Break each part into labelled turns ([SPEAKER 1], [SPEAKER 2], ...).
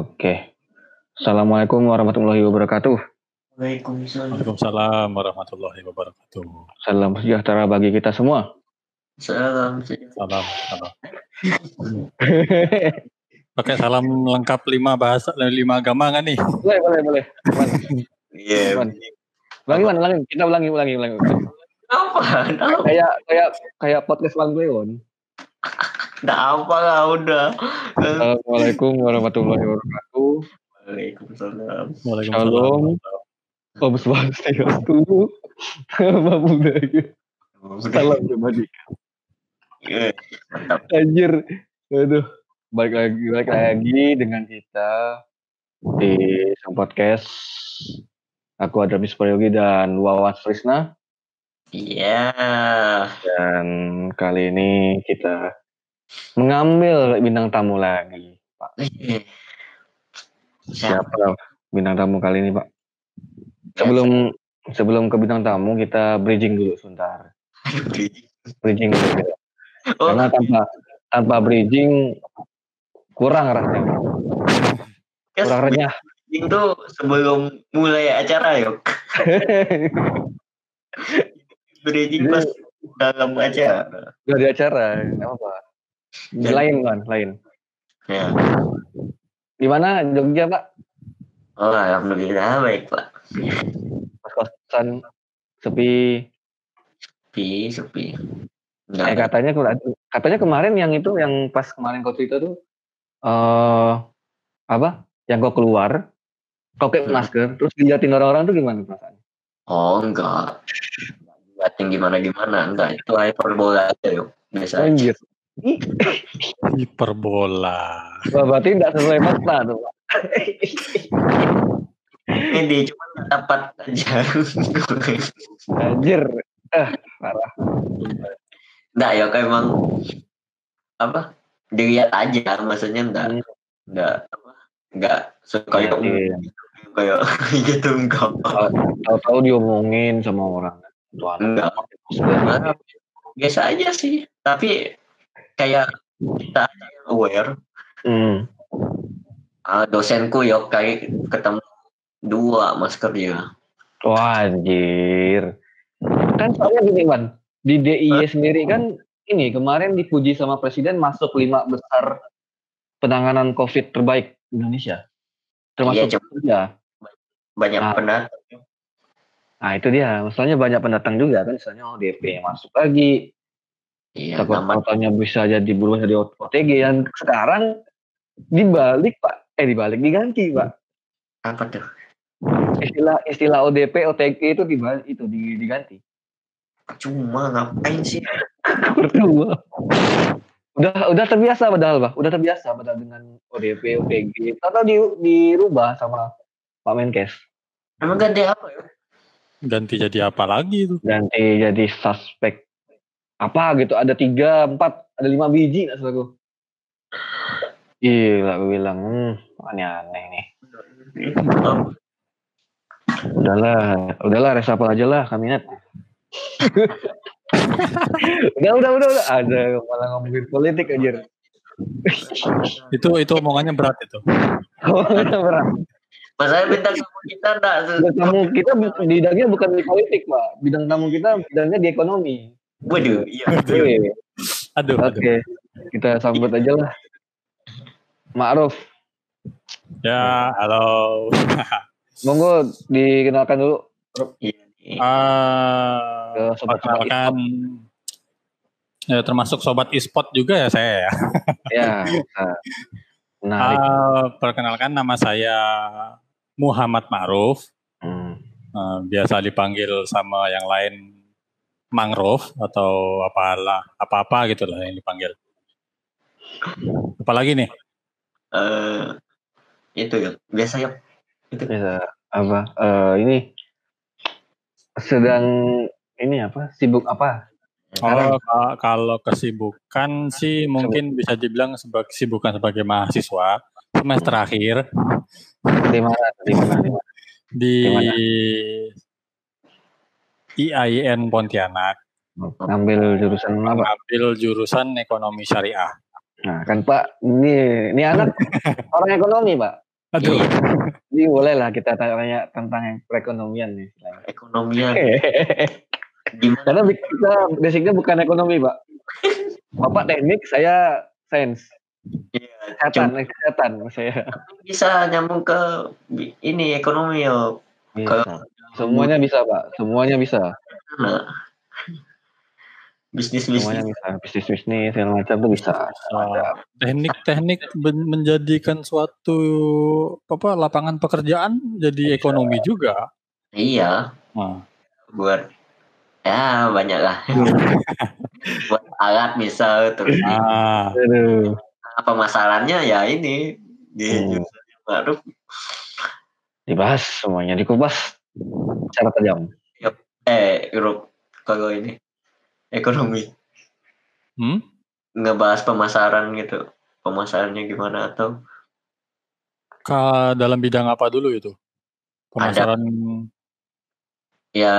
[SPEAKER 1] Oke. Assalamualaikum warahmatullahi wabarakatuh.
[SPEAKER 2] Waalaikumsalam.
[SPEAKER 3] Waalaikumsalam warahmatullahi wabarakatuh.
[SPEAKER 1] Salam sejahtera bagi kita semua.
[SPEAKER 2] Salam.
[SPEAKER 3] Salam, salam. Pakai salam lengkap lima bahasa dan lima agama kan nih?
[SPEAKER 1] boleh, boleh, boleh.
[SPEAKER 2] Iya.
[SPEAKER 1] Ulangi, Iwan, ulangi. Kita ulangi, ulangi, ulangi.
[SPEAKER 2] Apa? Apa?
[SPEAKER 1] Kayak kayak kayak podcast Bang Leon.
[SPEAKER 2] Nggak apa lah udah.
[SPEAKER 1] Assalamualaikum warahmatullahi wabarakatuh.
[SPEAKER 2] Waalaikumsalam.
[SPEAKER 3] Waalaikumsalam.
[SPEAKER 1] Shalom. Om Swastiastu. Nama budaya. Salam kebajikan. Anjir. Aduh. Balik lagi, balik lagi dengan kita di sang podcast. Aku Adamis Prayogi dan Wawan Frisna.
[SPEAKER 2] Iya.
[SPEAKER 1] Dan kali ini kita mengambil bintang tamu lagi. Pak. Siapa bintang tamu kali ini, Pak? Sebelum sebelum ke bintang tamu kita bridging dulu sebentar. Bridging dulu.
[SPEAKER 2] Oh,
[SPEAKER 1] Karena tanpa tanpa bridging kurang rasanya. Kurang renyah.
[SPEAKER 2] itu sebelum mulai acara yuk. Bridging pas dalam acara.
[SPEAKER 1] Di acara, nggak apa. Lain kan, lain.
[SPEAKER 2] Ya.
[SPEAKER 1] Di mana Jogja, Pak?
[SPEAKER 2] Oh, alhamdulillah baik pak.
[SPEAKER 1] Pas kosan sepi.
[SPEAKER 2] Sepi, sepi.
[SPEAKER 1] Eh
[SPEAKER 2] Nggak
[SPEAKER 1] katanya katanya kemarin yang itu yang pas kemarin kau cerita tuh eh apa? Yang kau keluar, kau pakai
[SPEAKER 2] Hmm.
[SPEAKER 1] masker, terus diliatin orang-orang tuh gimana perasaan?
[SPEAKER 2] Oh enggak. Enggak gimana gimana enggak itu hyperbola aja yuk. Biasa.
[SPEAKER 1] Anjir.
[SPEAKER 3] Hiperbola.
[SPEAKER 1] Berarti tidak sesuai fakta tuh.
[SPEAKER 2] Ini cuma dapat aja.
[SPEAKER 1] Anjir. Eh, parah.
[SPEAKER 2] Enggak ya kayak emang apa? Dilihat aja maksudnya enggak
[SPEAKER 1] Hmm.
[SPEAKER 2] enggak apa? Enggak kayak
[SPEAKER 1] Iya.
[SPEAKER 2] kayak gitu enggak.
[SPEAKER 1] Tahu-tahu diomongin sama orang.
[SPEAKER 2] Enggak. Biasa aja sih. Tapi kayak kita aware.
[SPEAKER 1] Hmm.
[SPEAKER 2] Ah, dosenku yuk kayak ketemu dua masker dia.
[SPEAKER 1] Wah, anjir. Kan soalnya gini, Wan. Di DIY sendiri kan ini kemarin dipuji sama presiden masuk lima besar penanganan COVID terbaik Indonesia. Termasuk
[SPEAKER 2] Iya,
[SPEAKER 1] ya.
[SPEAKER 2] Banyak
[SPEAKER 1] Ah.
[SPEAKER 2] pendatang.
[SPEAKER 1] Nah, itu dia. Masalahnya banyak pendatang juga kan. Misalnya ODP masuk lagi.
[SPEAKER 2] Iya,
[SPEAKER 1] Takut
[SPEAKER 2] nama
[SPEAKER 1] katanya bisa jadi berubah jadi OTG yang sekarang dibalik, Pak. Eh, dibalik diganti, Pak.
[SPEAKER 2] apa tuh?
[SPEAKER 1] Istilah istilah ODP, OTG itu dibalik itu di- diganti.
[SPEAKER 2] Cuma ngapain sih?
[SPEAKER 1] Berdua. Udah udah terbiasa padahal, Pak. Udah terbiasa padahal dengan ODP, OTG. Atau di, dirubah sama Pak Menkes.
[SPEAKER 2] Emang ganti apa ya?
[SPEAKER 3] Ganti jadi apa lagi itu?
[SPEAKER 1] Ganti jadi suspek apa gitu. Ada tiga, empat, ada lima biji nggak salah gue. Gila, gue bilang, hmm, aneh-aneh nih. Udahlah, udahlah resapel aja lah kabinet. udah, udah, udah, udah. Ada malah ngomongin politik aja.
[SPEAKER 3] Itu itu omongannya berat itu.
[SPEAKER 1] Oh, berat.
[SPEAKER 2] Masalahnya bintang tamu kita enggak
[SPEAKER 1] Bidang tamu kita bidangnya bukan di politik, Pak. Bidang tamu kita bidangnya di ekonomi.
[SPEAKER 2] Waduh, iya.
[SPEAKER 1] Oke,
[SPEAKER 3] Aduh,
[SPEAKER 1] Oke,
[SPEAKER 3] aduh.
[SPEAKER 1] kita sambut aja lah. Ma'ruf,
[SPEAKER 3] Ya, halo.
[SPEAKER 1] monggo dikenalkan dulu
[SPEAKER 2] Iya.
[SPEAKER 3] Ah,
[SPEAKER 1] ke sobat-sobat
[SPEAKER 3] perkenalkan ya, termasuk sobat e-sport juga ya saya ya.
[SPEAKER 1] Ya, nah.
[SPEAKER 3] Ah, perkenalkan nama saya Muhammad Ma'ruf.
[SPEAKER 1] Hmm.
[SPEAKER 3] Eh, biasa dipanggil sama yang lain mangrove atau apalah apa-apa gitu lah yang dipanggil. Apalagi nih?
[SPEAKER 2] Eh itu ya. Biasa ya.
[SPEAKER 1] Bisa apa? eh, ini sedang ini apa? Sibuk apa?
[SPEAKER 3] Oh, ka- kalau kesibukan sih mungkin bisa dibilang sebagai kesibukan sebagai mahasiswa semester akhir
[SPEAKER 1] Di mana? Di mana? Di mana?
[SPEAKER 3] di? IAIN Pontianak
[SPEAKER 1] Ngambil jurusan apa?
[SPEAKER 3] mengambil jurusan ekonomi syariah.
[SPEAKER 1] Nah, kan Pak, ini ini anak orang ekonomi, Pak.
[SPEAKER 3] Aduh.
[SPEAKER 2] Iya,
[SPEAKER 1] Jadi boleh lah kita tanya tentang yang perekonomian nih.
[SPEAKER 2] ekonomian gimana
[SPEAKER 1] Karena kita basicnya bukan ekonomi, Pak. Bapak teknik, saya sains.
[SPEAKER 2] Iya,
[SPEAKER 1] Kesehatan, kesehatan saya.
[SPEAKER 2] bisa nyambung ke ini ekonomi yo
[SPEAKER 1] Bisa. Semuanya bisa, Pak. Semuanya bisa.
[SPEAKER 2] Nah, bisnis
[SPEAKER 1] Semuanya
[SPEAKER 2] bisnis
[SPEAKER 1] bisa. Bisnis-bisnis segala macam tuh bisa.
[SPEAKER 3] Bisa. Teknik-teknik ben- menjadikan suatu apa lapangan pekerjaan jadi ekonomi juga.
[SPEAKER 2] iya
[SPEAKER 3] Nah,
[SPEAKER 2] buat ya banyak lah buat alat misal terus
[SPEAKER 3] nah,
[SPEAKER 1] Aduh.
[SPEAKER 2] apa masalahnya ya ini di
[SPEAKER 1] Hmm. Dibahas semuanya, dikupas secara tajam.
[SPEAKER 2] eh grup kalau ini ekonomi
[SPEAKER 3] hmm?
[SPEAKER 2] ngebahas pemasaran gitu pemasarannya gimana atau
[SPEAKER 3] Ka dalam bidang apa dulu itu? Pemasaran
[SPEAKER 2] ya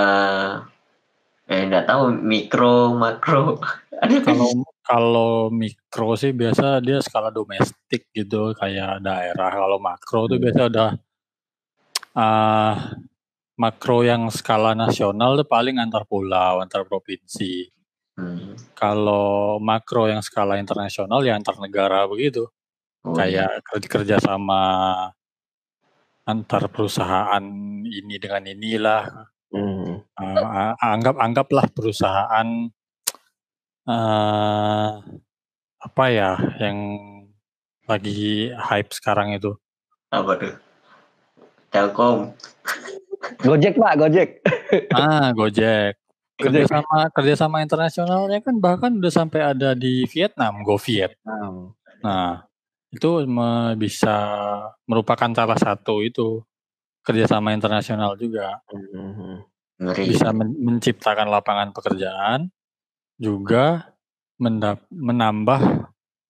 [SPEAKER 2] eh nggak tahu mikro makro ada
[SPEAKER 3] kalau kalau mikro sih biasa dia skala domestik gitu kayak daerah. Kalau makro tuh
[SPEAKER 1] Hmm.
[SPEAKER 3] biasa udah ah makro yang skala nasional tuh paling antar pulau, antar provinsi.
[SPEAKER 2] Hmm.
[SPEAKER 3] Kalau makro yang skala internasional ya antar negara begitu.
[SPEAKER 2] Oh,
[SPEAKER 3] Kayak kerja kerja sama antar perusahaan ini dengan inilah
[SPEAKER 1] Hmm.
[SPEAKER 3] A- anggap anggaplah perusahaan eh apa ya yang lagi hype sekarang itu
[SPEAKER 2] apa tuh Telkom
[SPEAKER 1] Gojek, Pak, Gojek.
[SPEAKER 3] ah Gojek. Kerjasama kerjasama internasionalnya kan bahkan udah sampai ada di Vietnam GoViet
[SPEAKER 1] Nah,
[SPEAKER 3] nah itu me- bisa merupakan salah satu itu kerjasama internasional juga.
[SPEAKER 2] Ngeri.
[SPEAKER 3] Bisa men- menciptakan lapangan pekerjaan juga menambah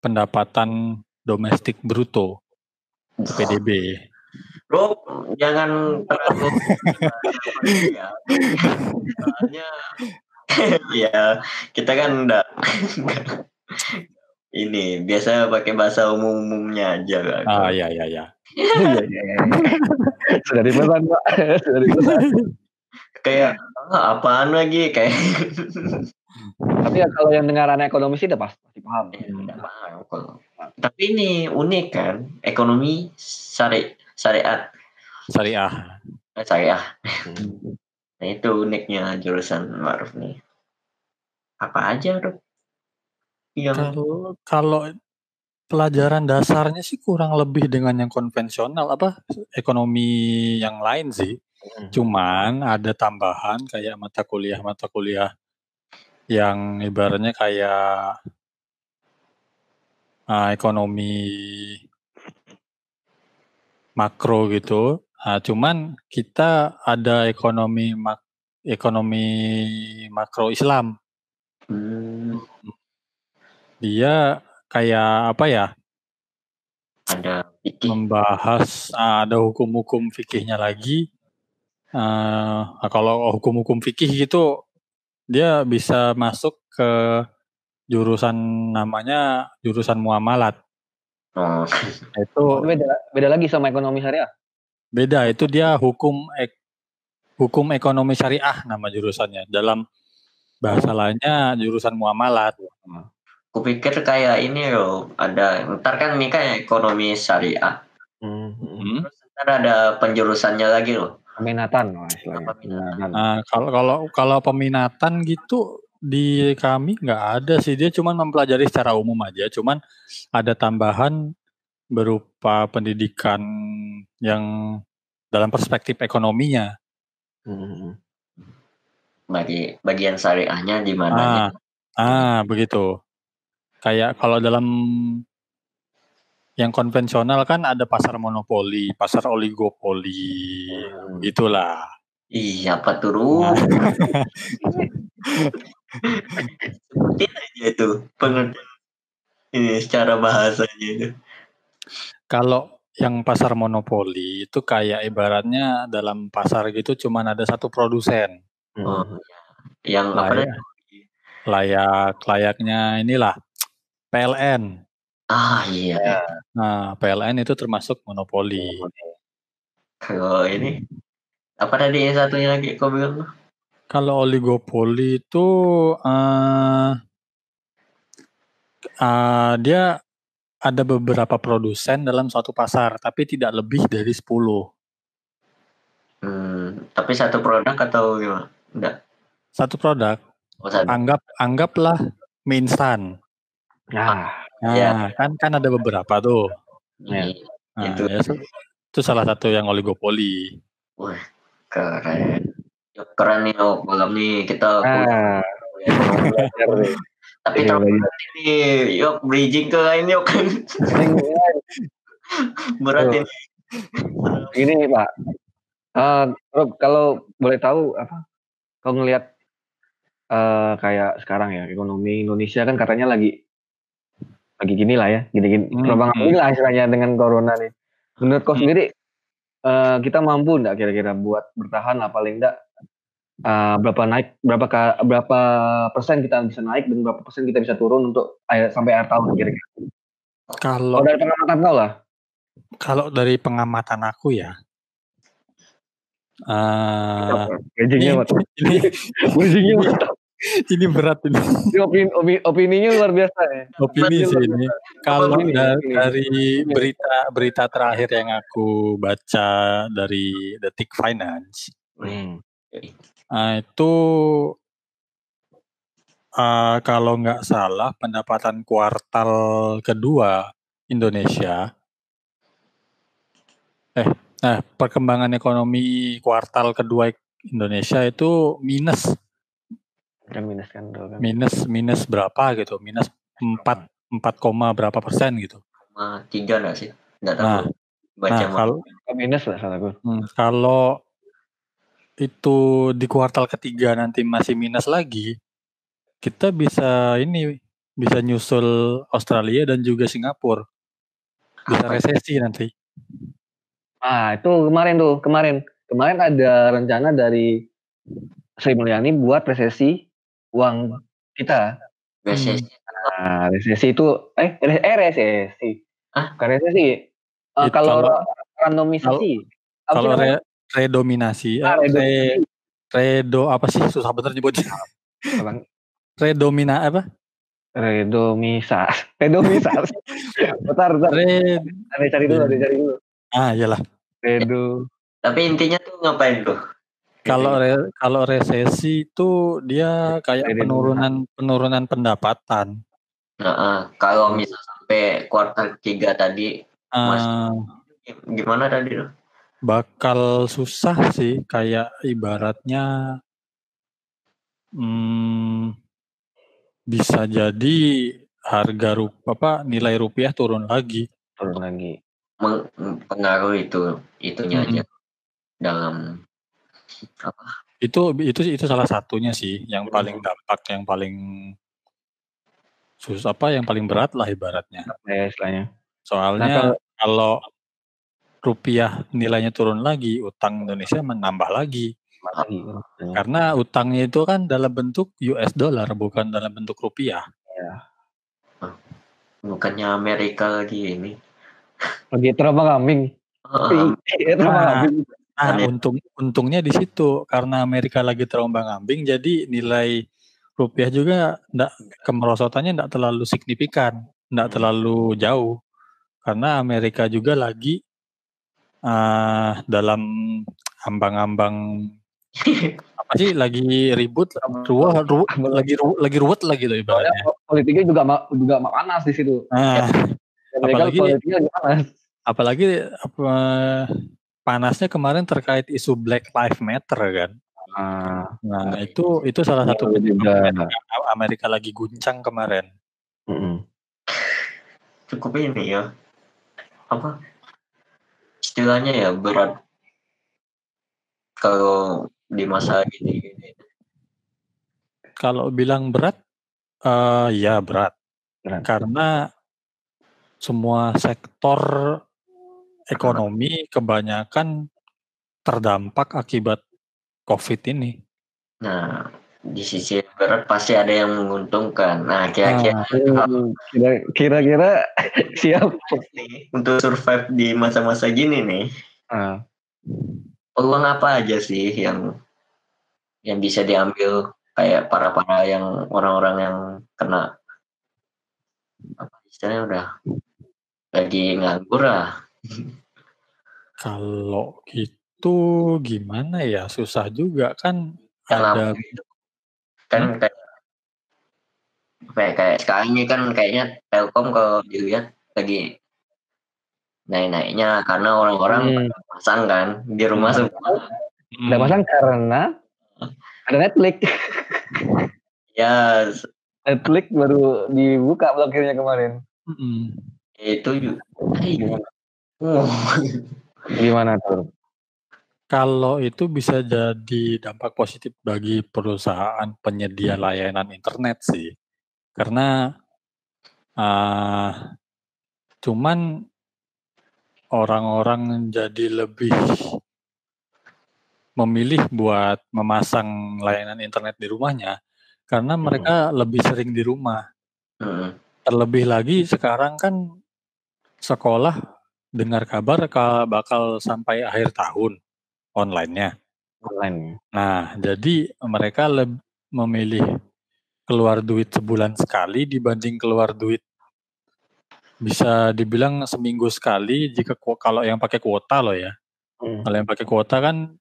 [SPEAKER 3] pendapatan domestik bruto PDB.
[SPEAKER 2] Bro jangan terlalu ya soalnya ya kita kan enggak ini biasa pakai bahasa umum-umumnya aja kan.
[SPEAKER 3] Ah ya ya ya.
[SPEAKER 1] Iya, iya, iya. Sudah dipesan, Pak. Sudah dipesan.
[SPEAKER 2] kayak ah, apaan lagi kayak
[SPEAKER 1] Tapi ya kalau yang dengar anak ekonomi sih udah pasti, paham.
[SPEAKER 2] Nggak paham kalau. tapi ini unik kan ekonomi syari syariat
[SPEAKER 3] Syariah.
[SPEAKER 2] eh, syariah
[SPEAKER 1] Hmm.
[SPEAKER 2] nah itu uniknya jurusan Ma'ruf nih apa aja Dok? yang
[SPEAKER 3] Kalau kalau pelajaran dasarnya sih kurang lebih dengan yang konvensional apa ekonomi yang lain sih. Cuman ada tambahan kayak mata kuliah-mata kuliah yang ibaratnya kayak ah, ekonomi makro gitu. Ah, cuman kita ada ekonomi mak ekonomi makro Islam.
[SPEAKER 2] Hmm,
[SPEAKER 3] Dia kayak apa ya?
[SPEAKER 2] ada fikih
[SPEAKER 3] membahas ah, ada hukum-hukum fikihnya lagi. Nah, kalau hukum-hukum fikih gitu dia bisa masuk ke jurusan namanya jurusan muamalat.
[SPEAKER 2] Oh,
[SPEAKER 3] Itu
[SPEAKER 1] Beda, beda lagi sama ekonomi syariah.
[SPEAKER 3] beda, itu dia hukum ek- hukum ekonomi syariah nama jurusannya. Dalam bahasa lainnya jurusan muamalat.
[SPEAKER 2] kupikir kayak ini loh ada ntar kan ini kan ekonomi syariah
[SPEAKER 1] Hmm.
[SPEAKER 3] Hmm.
[SPEAKER 2] terus ntar ada penjurusannya lagi loh
[SPEAKER 1] oh.
[SPEAKER 2] Peminatan.
[SPEAKER 1] Peminatan.
[SPEAKER 3] Nah, kalau kalau kalau peminatan gitu di kami nggak ada sih. Dia cuman mempelajari secara umum aja. Cuman ada tambahan berupa pendidikan yang dalam perspektif ekonominya.
[SPEAKER 1] Hmm.
[SPEAKER 2] bagi bagian syariahnya di mana
[SPEAKER 3] ah. ah begitu. Kayak kalau dalam yang konvensional kan ada pasar monopoli pasar oligopoli.
[SPEAKER 1] Hmm.
[SPEAKER 3] gitulah
[SPEAKER 2] iya apa tuh
[SPEAKER 3] Nah.
[SPEAKER 2] aja itu pengertian ini secara bahasanya itu
[SPEAKER 3] Kalau yang pasar monopoli itu kayak ibaratnya dalam pasar gitu cuman ada satu produsen.
[SPEAKER 2] oh,
[SPEAKER 1] Hmm.
[SPEAKER 2] yang apa
[SPEAKER 3] Layak,
[SPEAKER 2] namanya
[SPEAKER 3] layak layaknya inilah PLN.
[SPEAKER 2] Ah iya.
[SPEAKER 3] Nah, PLN itu termasuk monopoli.
[SPEAKER 2] Kalau ini apa tadi yang satunya lagi kau bilang?
[SPEAKER 3] Kalau oligopoli itu uh, uh, dia ada beberapa produsen dalam suatu pasar, tapi tidak lebih dari 10.
[SPEAKER 2] Hmm, tapi satu produk atau gimana? Enggak.
[SPEAKER 3] Satu produk.
[SPEAKER 2] Oh, satu.
[SPEAKER 3] Anggap anggaplah mie instan.
[SPEAKER 1] Nah,
[SPEAKER 3] Nah,
[SPEAKER 2] Ya.
[SPEAKER 3] kan kan ada beberapa tuh.
[SPEAKER 2] Ini
[SPEAKER 3] Nah,
[SPEAKER 2] Itu.
[SPEAKER 3] ya, itu salah satu yang oligopoli.
[SPEAKER 2] keren. Yuk, keren nih oh, malam nih kita
[SPEAKER 1] nah, belajar nih.
[SPEAKER 2] tapi
[SPEAKER 1] Iya,
[SPEAKER 2] terlalu berat ini yuk bridging ke lain yuk berat
[SPEAKER 1] Tuh.
[SPEAKER 2] ini
[SPEAKER 1] Ini Pak, Eh, Rob, kalau boleh tahu apa? Kau ngelihat eh, kayak sekarang ya ekonomi Indonesia kan katanya lagi lagi gini lah ya, gini-gini,
[SPEAKER 3] Hmm,
[SPEAKER 1] ambing lah istilahnya dengan corona nih. Menurut kau
[SPEAKER 3] Hmm.
[SPEAKER 1] sendiri, eh, kita mampu nggak kira-kira buat bertahan lah paling enggak eh, berapa naik, berapa ka- berapa persen kita bisa naik dan berapa persen kita bisa turun untuk akhir- sampai akhir tahun kira-kira.
[SPEAKER 3] Kalau
[SPEAKER 1] Kalau dari pengamatan kau lah,
[SPEAKER 3] kalau dari pengamatan aku ya,
[SPEAKER 1] bridgingnya
[SPEAKER 3] ini, ini,
[SPEAKER 1] mantap.
[SPEAKER 3] ini berat ini.
[SPEAKER 1] Ini opini, opini- opininya luar biasa ya.
[SPEAKER 3] opini sih ini. Kalau
[SPEAKER 1] Opini,
[SPEAKER 3] da-
[SPEAKER 1] opini.
[SPEAKER 3] dari berita berita terakhir yang aku baca dari Detik Finance,
[SPEAKER 1] Hmm.
[SPEAKER 3] Ah, itu ah, kalau nggak salah pendapatan kuartal kedua Indonesia, eh, nah perkembangan ekonomi kuartal kedua Indonesia itu minus
[SPEAKER 1] Kan minus kan kan.
[SPEAKER 3] minus minus berapa gitu, minus 4 4, koma berapa persen gitu.
[SPEAKER 2] sama tiga nggak sih nggak tahu
[SPEAKER 3] Nah,
[SPEAKER 2] baca
[SPEAKER 3] Nah, kalau
[SPEAKER 1] minus lah salah gue.
[SPEAKER 3] Hmm, kalau itu di kuartal ketiga nanti masih minus lagi, kita bisa ini bisa nyusul Australia dan juga Singapura. Bisa
[SPEAKER 2] Apa?
[SPEAKER 3] resesi nanti.
[SPEAKER 1] Ah, itu kemarin tuh, kemarin. Kemarin ada rencana dari Sri Mulyani buat resesi uang kita.
[SPEAKER 2] BCS
[SPEAKER 1] Nah, resesi itu eh re- eh resesi. Bukan resesi.
[SPEAKER 3] It-
[SPEAKER 1] kalau
[SPEAKER 3] kalau-
[SPEAKER 1] randomisasi.
[SPEAKER 3] Kalau
[SPEAKER 1] namanya?
[SPEAKER 3] re- redominasi,
[SPEAKER 1] Ah,
[SPEAKER 3] eh, re- redo apa sih susah bener nyebutnya. Redomina apa?
[SPEAKER 1] Redomisasi. Redomisasi. bentar, bentar.
[SPEAKER 3] Red
[SPEAKER 1] Ada cari dulu, ada cari dulu.
[SPEAKER 3] ah iyalah.
[SPEAKER 1] Redo.
[SPEAKER 2] tapi intinya tuh ngapain tuh
[SPEAKER 3] Kalau re- kalau resesi itu dia kayak
[SPEAKER 1] Redominasi.
[SPEAKER 3] penurunan penurunan pendapatan.
[SPEAKER 2] nah, ah, kalau misal sampai kuartal tiga tadi Mas-
[SPEAKER 3] Ah,
[SPEAKER 2] gimana tadi tuh
[SPEAKER 3] bakal susah sih kayak ibaratnya hmm, bisa jadi harga rupiah apa nilai rupiah turun lagi
[SPEAKER 1] Turun lagi.
[SPEAKER 2] pengaruh itu itunya
[SPEAKER 3] Mm-mm.
[SPEAKER 2] aja dalam
[SPEAKER 3] itu itu itu salah satunya sih yang
[SPEAKER 2] Hmm.
[SPEAKER 3] paling dampak yang paling susah apa yang paling berat lah ibaratnya
[SPEAKER 1] Ya, istilahnya.
[SPEAKER 3] soalnya
[SPEAKER 1] Nah, kalau-
[SPEAKER 3] kalau rupiah nilainya turun lagi utang Indonesia menambah lagi
[SPEAKER 1] Lagi.
[SPEAKER 3] karena utangnya itu kan dalam bentuk US dollar bukan dalam bentuk rupiah
[SPEAKER 2] bukannya Amerika lagi ini
[SPEAKER 1] Lagi terbang kambing. Iya,
[SPEAKER 3] Nah. Nah, untung untungnya di situ karena Amerika lagi terombang-ambing jadi nilai rupiah juga enggak kemerosotannya enggak terlalu signifikan, enggak
[SPEAKER 2] Hmm.
[SPEAKER 3] terlalu jauh. Karena Amerika juga lagi ah, dalam ambang-ambang apa sih lagi ribut ruwet ru, lagi ru, lagi ruwet lagi tuh
[SPEAKER 1] Soalnya
[SPEAKER 3] ibaratnya.
[SPEAKER 1] politiknya juga ma- juga ma- panas di situ.
[SPEAKER 3] Nah,
[SPEAKER 1] Mereka
[SPEAKER 3] Apalagi-
[SPEAKER 1] politiknya lagi panas.
[SPEAKER 3] apalagi apa panasnya kemarin terkait isu Black Lives Matter kan.
[SPEAKER 1] Nah,
[SPEAKER 3] Nah, itu itu salah satu
[SPEAKER 1] Iya, juga.
[SPEAKER 3] penyebab Amerika lagi guncang kemarin.
[SPEAKER 1] mm-mm.
[SPEAKER 2] cukup ini ya apa istilahnya ya berat kalau di masa gini gini
[SPEAKER 3] Kalau bilang berat, eh ya berat.
[SPEAKER 1] Berat.
[SPEAKER 3] Karena semua sektor ekonomi kebanyakan terdampak akibat COVID ini.
[SPEAKER 2] nah di sisi berat pasti ada yang menguntungkan. Nah, kira-kira
[SPEAKER 3] Ah,
[SPEAKER 1] Hmm, kira- Kira-kira siap.
[SPEAKER 2] nih, untuk survive di masa-masa gini nih,
[SPEAKER 1] Ah,
[SPEAKER 2] peluang apa aja sih yang yang bisa diambil kayak para para yang orang-orang yang kena apa istilahnya udah lagi nganggur lah.
[SPEAKER 3] kalau gitu gimana ya? Susah juga kan ada
[SPEAKER 2] kan kayak kayak, kayak sekarang ini kan kayaknya Telkom kalau dilihat lagi naik-naiknya karena orang-orang
[SPEAKER 1] Hmm.
[SPEAKER 2] pasang kan di rumah
[SPEAKER 3] Hmm.
[SPEAKER 2] semua.
[SPEAKER 1] Ada pasang karena ada Netflix.
[SPEAKER 2] Ya
[SPEAKER 1] Netflix baru dibuka blokirnya kemarin.
[SPEAKER 3] Mm-mm.
[SPEAKER 2] itu juga.
[SPEAKER 1] Gimana?
[SPEAKER 2] Oh.
[SPEAKER 1] Gimana tuh?
[SPEAKER 3] Kalau itu bisa jadi dampak positif bagi perusahaan penyedia layanan internet sih, karena ah, cuman orang-orang jadi lebih memilih buat memasang layanan internet di rumahnya karena mereka lebih sering di rumah.
[SPEAKER 2] Mm.
[SPEAKER 3] Terlebih lagi sekarang kan sekolah dengar kabar ka- bakal sampai akhir tahun online-nya.
[SPEAKER 1] Online.
[SPEAKER 3] Nah, jadi mereka leb- memilih keluar duit sebulan sekali dibanding keluar duit bisa dibilang seminggu sekali jika kalau yang pakai kuota loh ya.
[SPEAKER 1] Hmm.
[SPEAKER 3] Kalau yang pakai kuota kan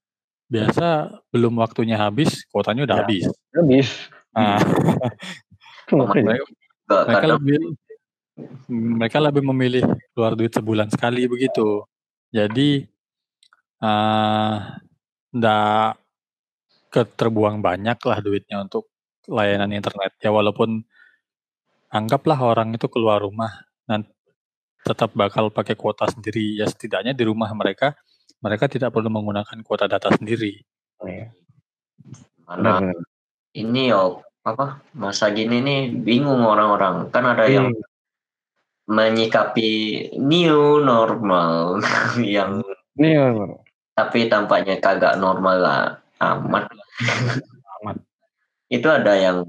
[SPEAKER 3] biasa belum waktunya habis, kuotanya udah
[SPEAKER 1] Ya.
[SPEAKER 3] habis.
[SPEAKER 1] Habis.
[SPEAKER 3] Nah, mereka, mereka lebih mereka lebih memilih keluar duit sebulan sekali begitu. Jadi eh ndak keterbuang banyak lah duitnya untuk layanan internet ya walaupun anggaplah orang itu keluar rumah dan tetap bakal pakai kuota sendiri ya setidaknya di rumah mereka mereka tidak perlu menggunakan kuota data sendiri.
[SPEAKER 1] Iya.
[SPEAKER 2] mana ini yo apa masa gini nih bingung orang-orang kan ada yang
[SPEAKER 1] Hmm.
[SPEAKER 2] menyikapi new normal yang
[SPEAKER 1] Nih, benar.
[SPEAKER 2] Tapi tampaknya kagak normal lah amat.
[SPEAKER 1] Amat.
[SPEAKER 2] Itu ada yang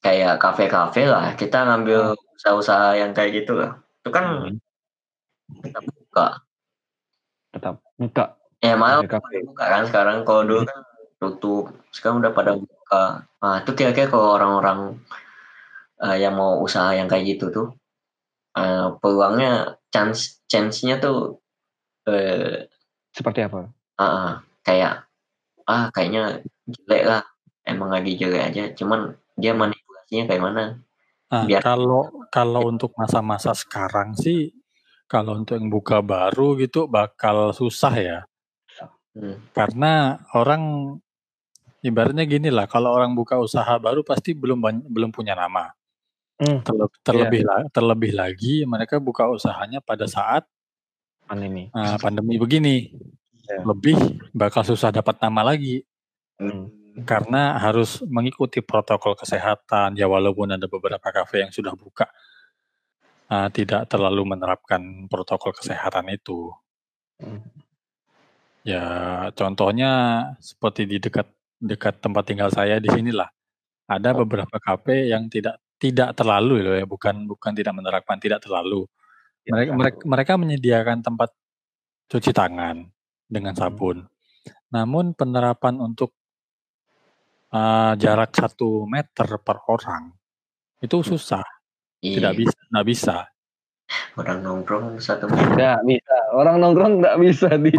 [SPEAKER 2] kayak kafe-kafe lah, kita ngambil usaha-usaha yang kayak gitu lah. Itu kan
[SPEAKER 3] Hmm.
[SPEAKER 2] kita buka.
[SPEAKER 1] tetap buka.
[SPEAKER 2] Ya malah buka kan sekarang kalau dulu kan tutup, sekarang udah pada buka. Nah itu kira-kira kalau orang-orang eh, yang mau usaha yang kayak gitu tuh, eh, peluangnya chance chance-nya tuh eh,
[SPEAKER 1] Seperti apa?
[SPEAKER 2] ah, kayak ah kayaknya jelek lah emang lagi jelek aja cuman dia manipulasinya kayak mana
[SPEAKER 3] Nah,
[SPEAKER 2] Biar-
[SPEAKER 3] kalau kalau untuk masa-masa sekarang sih kalau untuk yang buka baru gitu bakal susah ya.
[SPEAKER 2] Hmm.
[SPEAKER 3] Karena orang ibaratnya gini lah, kalau orang buka usaha baru pasti belum belum punya nama.
[SPEAKER 1] Hmm.
[SPEAKER 3] Terle- terlebih la- terlebih lagi mereka buka usahanya pada saat
[SPEAKER 1] Pandemi.
[SPEAKER 3] uh, pandemi begini.
[SPEAKER 1] Ya.
[SPEAKER 3] Lebih bakal susah dapat nama lagi
[SPEAKER 1] Hmm.
[SPEAKER 3] karena harus mengikuti protokol kesehatan. Ya walaupun ada beberapa kafe yang sudah buka uh, tidak terlalu menerapkan protokol kesehatan itu.
[SPEAKER 1] Hmm.
[SPEAKER 3] Ya contohnya seperti di dekat dekat tempat tinggal saya di sinilah ada beberapa kafe yang tidak tidak terlalu loh ya bukan bukan tidak menerapkan tidak terlalu mereka mereka, mereka menyediakan tempat cuci tangan dengan sabun. Namun penerapan untuk uh, jarak satu meter per orang itu susah.
[SPEAKER 2] Iya,
[SPEAKER 3] tidak bisa nggak bisa.
[SPEAKER 2] Orang nongkrong satu
[SPEAKER 1] Nggak bisa. Orang nongkrong nggak bisa di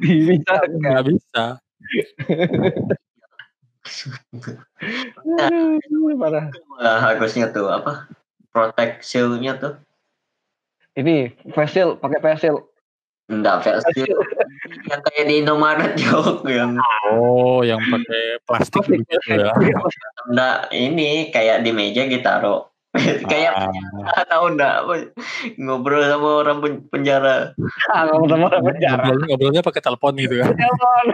[SPEAKER 1] dipisahkan.
[SPEAKER 3] nggak bisa
[SPEAKER 1] parah.
[SPEAKER 2] Nah, harusnya tuh apa proteksinya tuh
[SPEAKER 1] Ini facial, pakai facial.
[SPEAKER 2] enggak versi yang kayak di Indomaret jok yang
[SPEAKER 3] oh yang pakai plastik
[SPEAKER 1] Plastik.
[SPEAKER 3] begitu ya
[SPEAKER 2] enggak ini kayak di meja ditaruh kayak
[SPEAKER 3] Ah.
[SPEAKER 2] tahu enggak ngobrol sama orang pen- penjara
[SPEAKER 1] Ah, ngomong sama orang penjara.
[SPEAKER 3] ngobrolnya, ngobrolnya pakai telepon gitu kan
[SPEAKER 1] Telepon.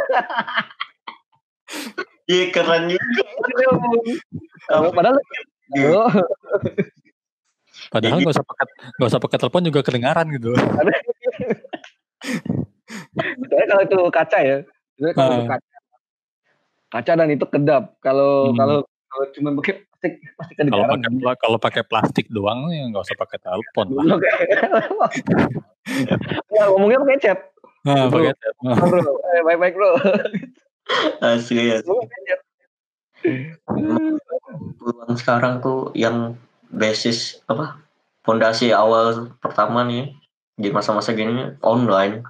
[SPEAKER 2] iya keren juga.
[SPEAKER 1] Padahal Oh,
[SPEAKER 3] padahal nggak usah pakai nggak usah pakai telepon juga kedengaran gitu
[SPEAKER 1] Soalnya kalau itu kaca ya. Kalau itu
[SPEAKER 3] Ah.
[SPEAKER 1] kaca. kaca dan itu kedap. Kalau
[SPEAKER 3] Hmm.
[SPEAKER 1] kalau kalau cuma pakai plastik pasti
[SPEAKER 3] Kalau
[SPEAKER 1] kedengaran.
[SPEAKER 3] pakai pla- kalau pakai plastik doang ya nggak usah pakai telepon lah.
[SPEAKER 1] Ya, ngomongnya pakai chat.
[SPEAKER 3] Nah,
[SPEAKER 1] Bro.
[SPEAKER 3] pakai telepon.
[SPEAKER 1] Bro, eh, baik-baik bro.
[SPEAKER 2] Asli ya.
[SPEAKER 1] Pakai chat.
[SPEAKER 2] Peluang sekarang tuh yang basis apa? Fondasi awal pertama nih di masa-masa gini online.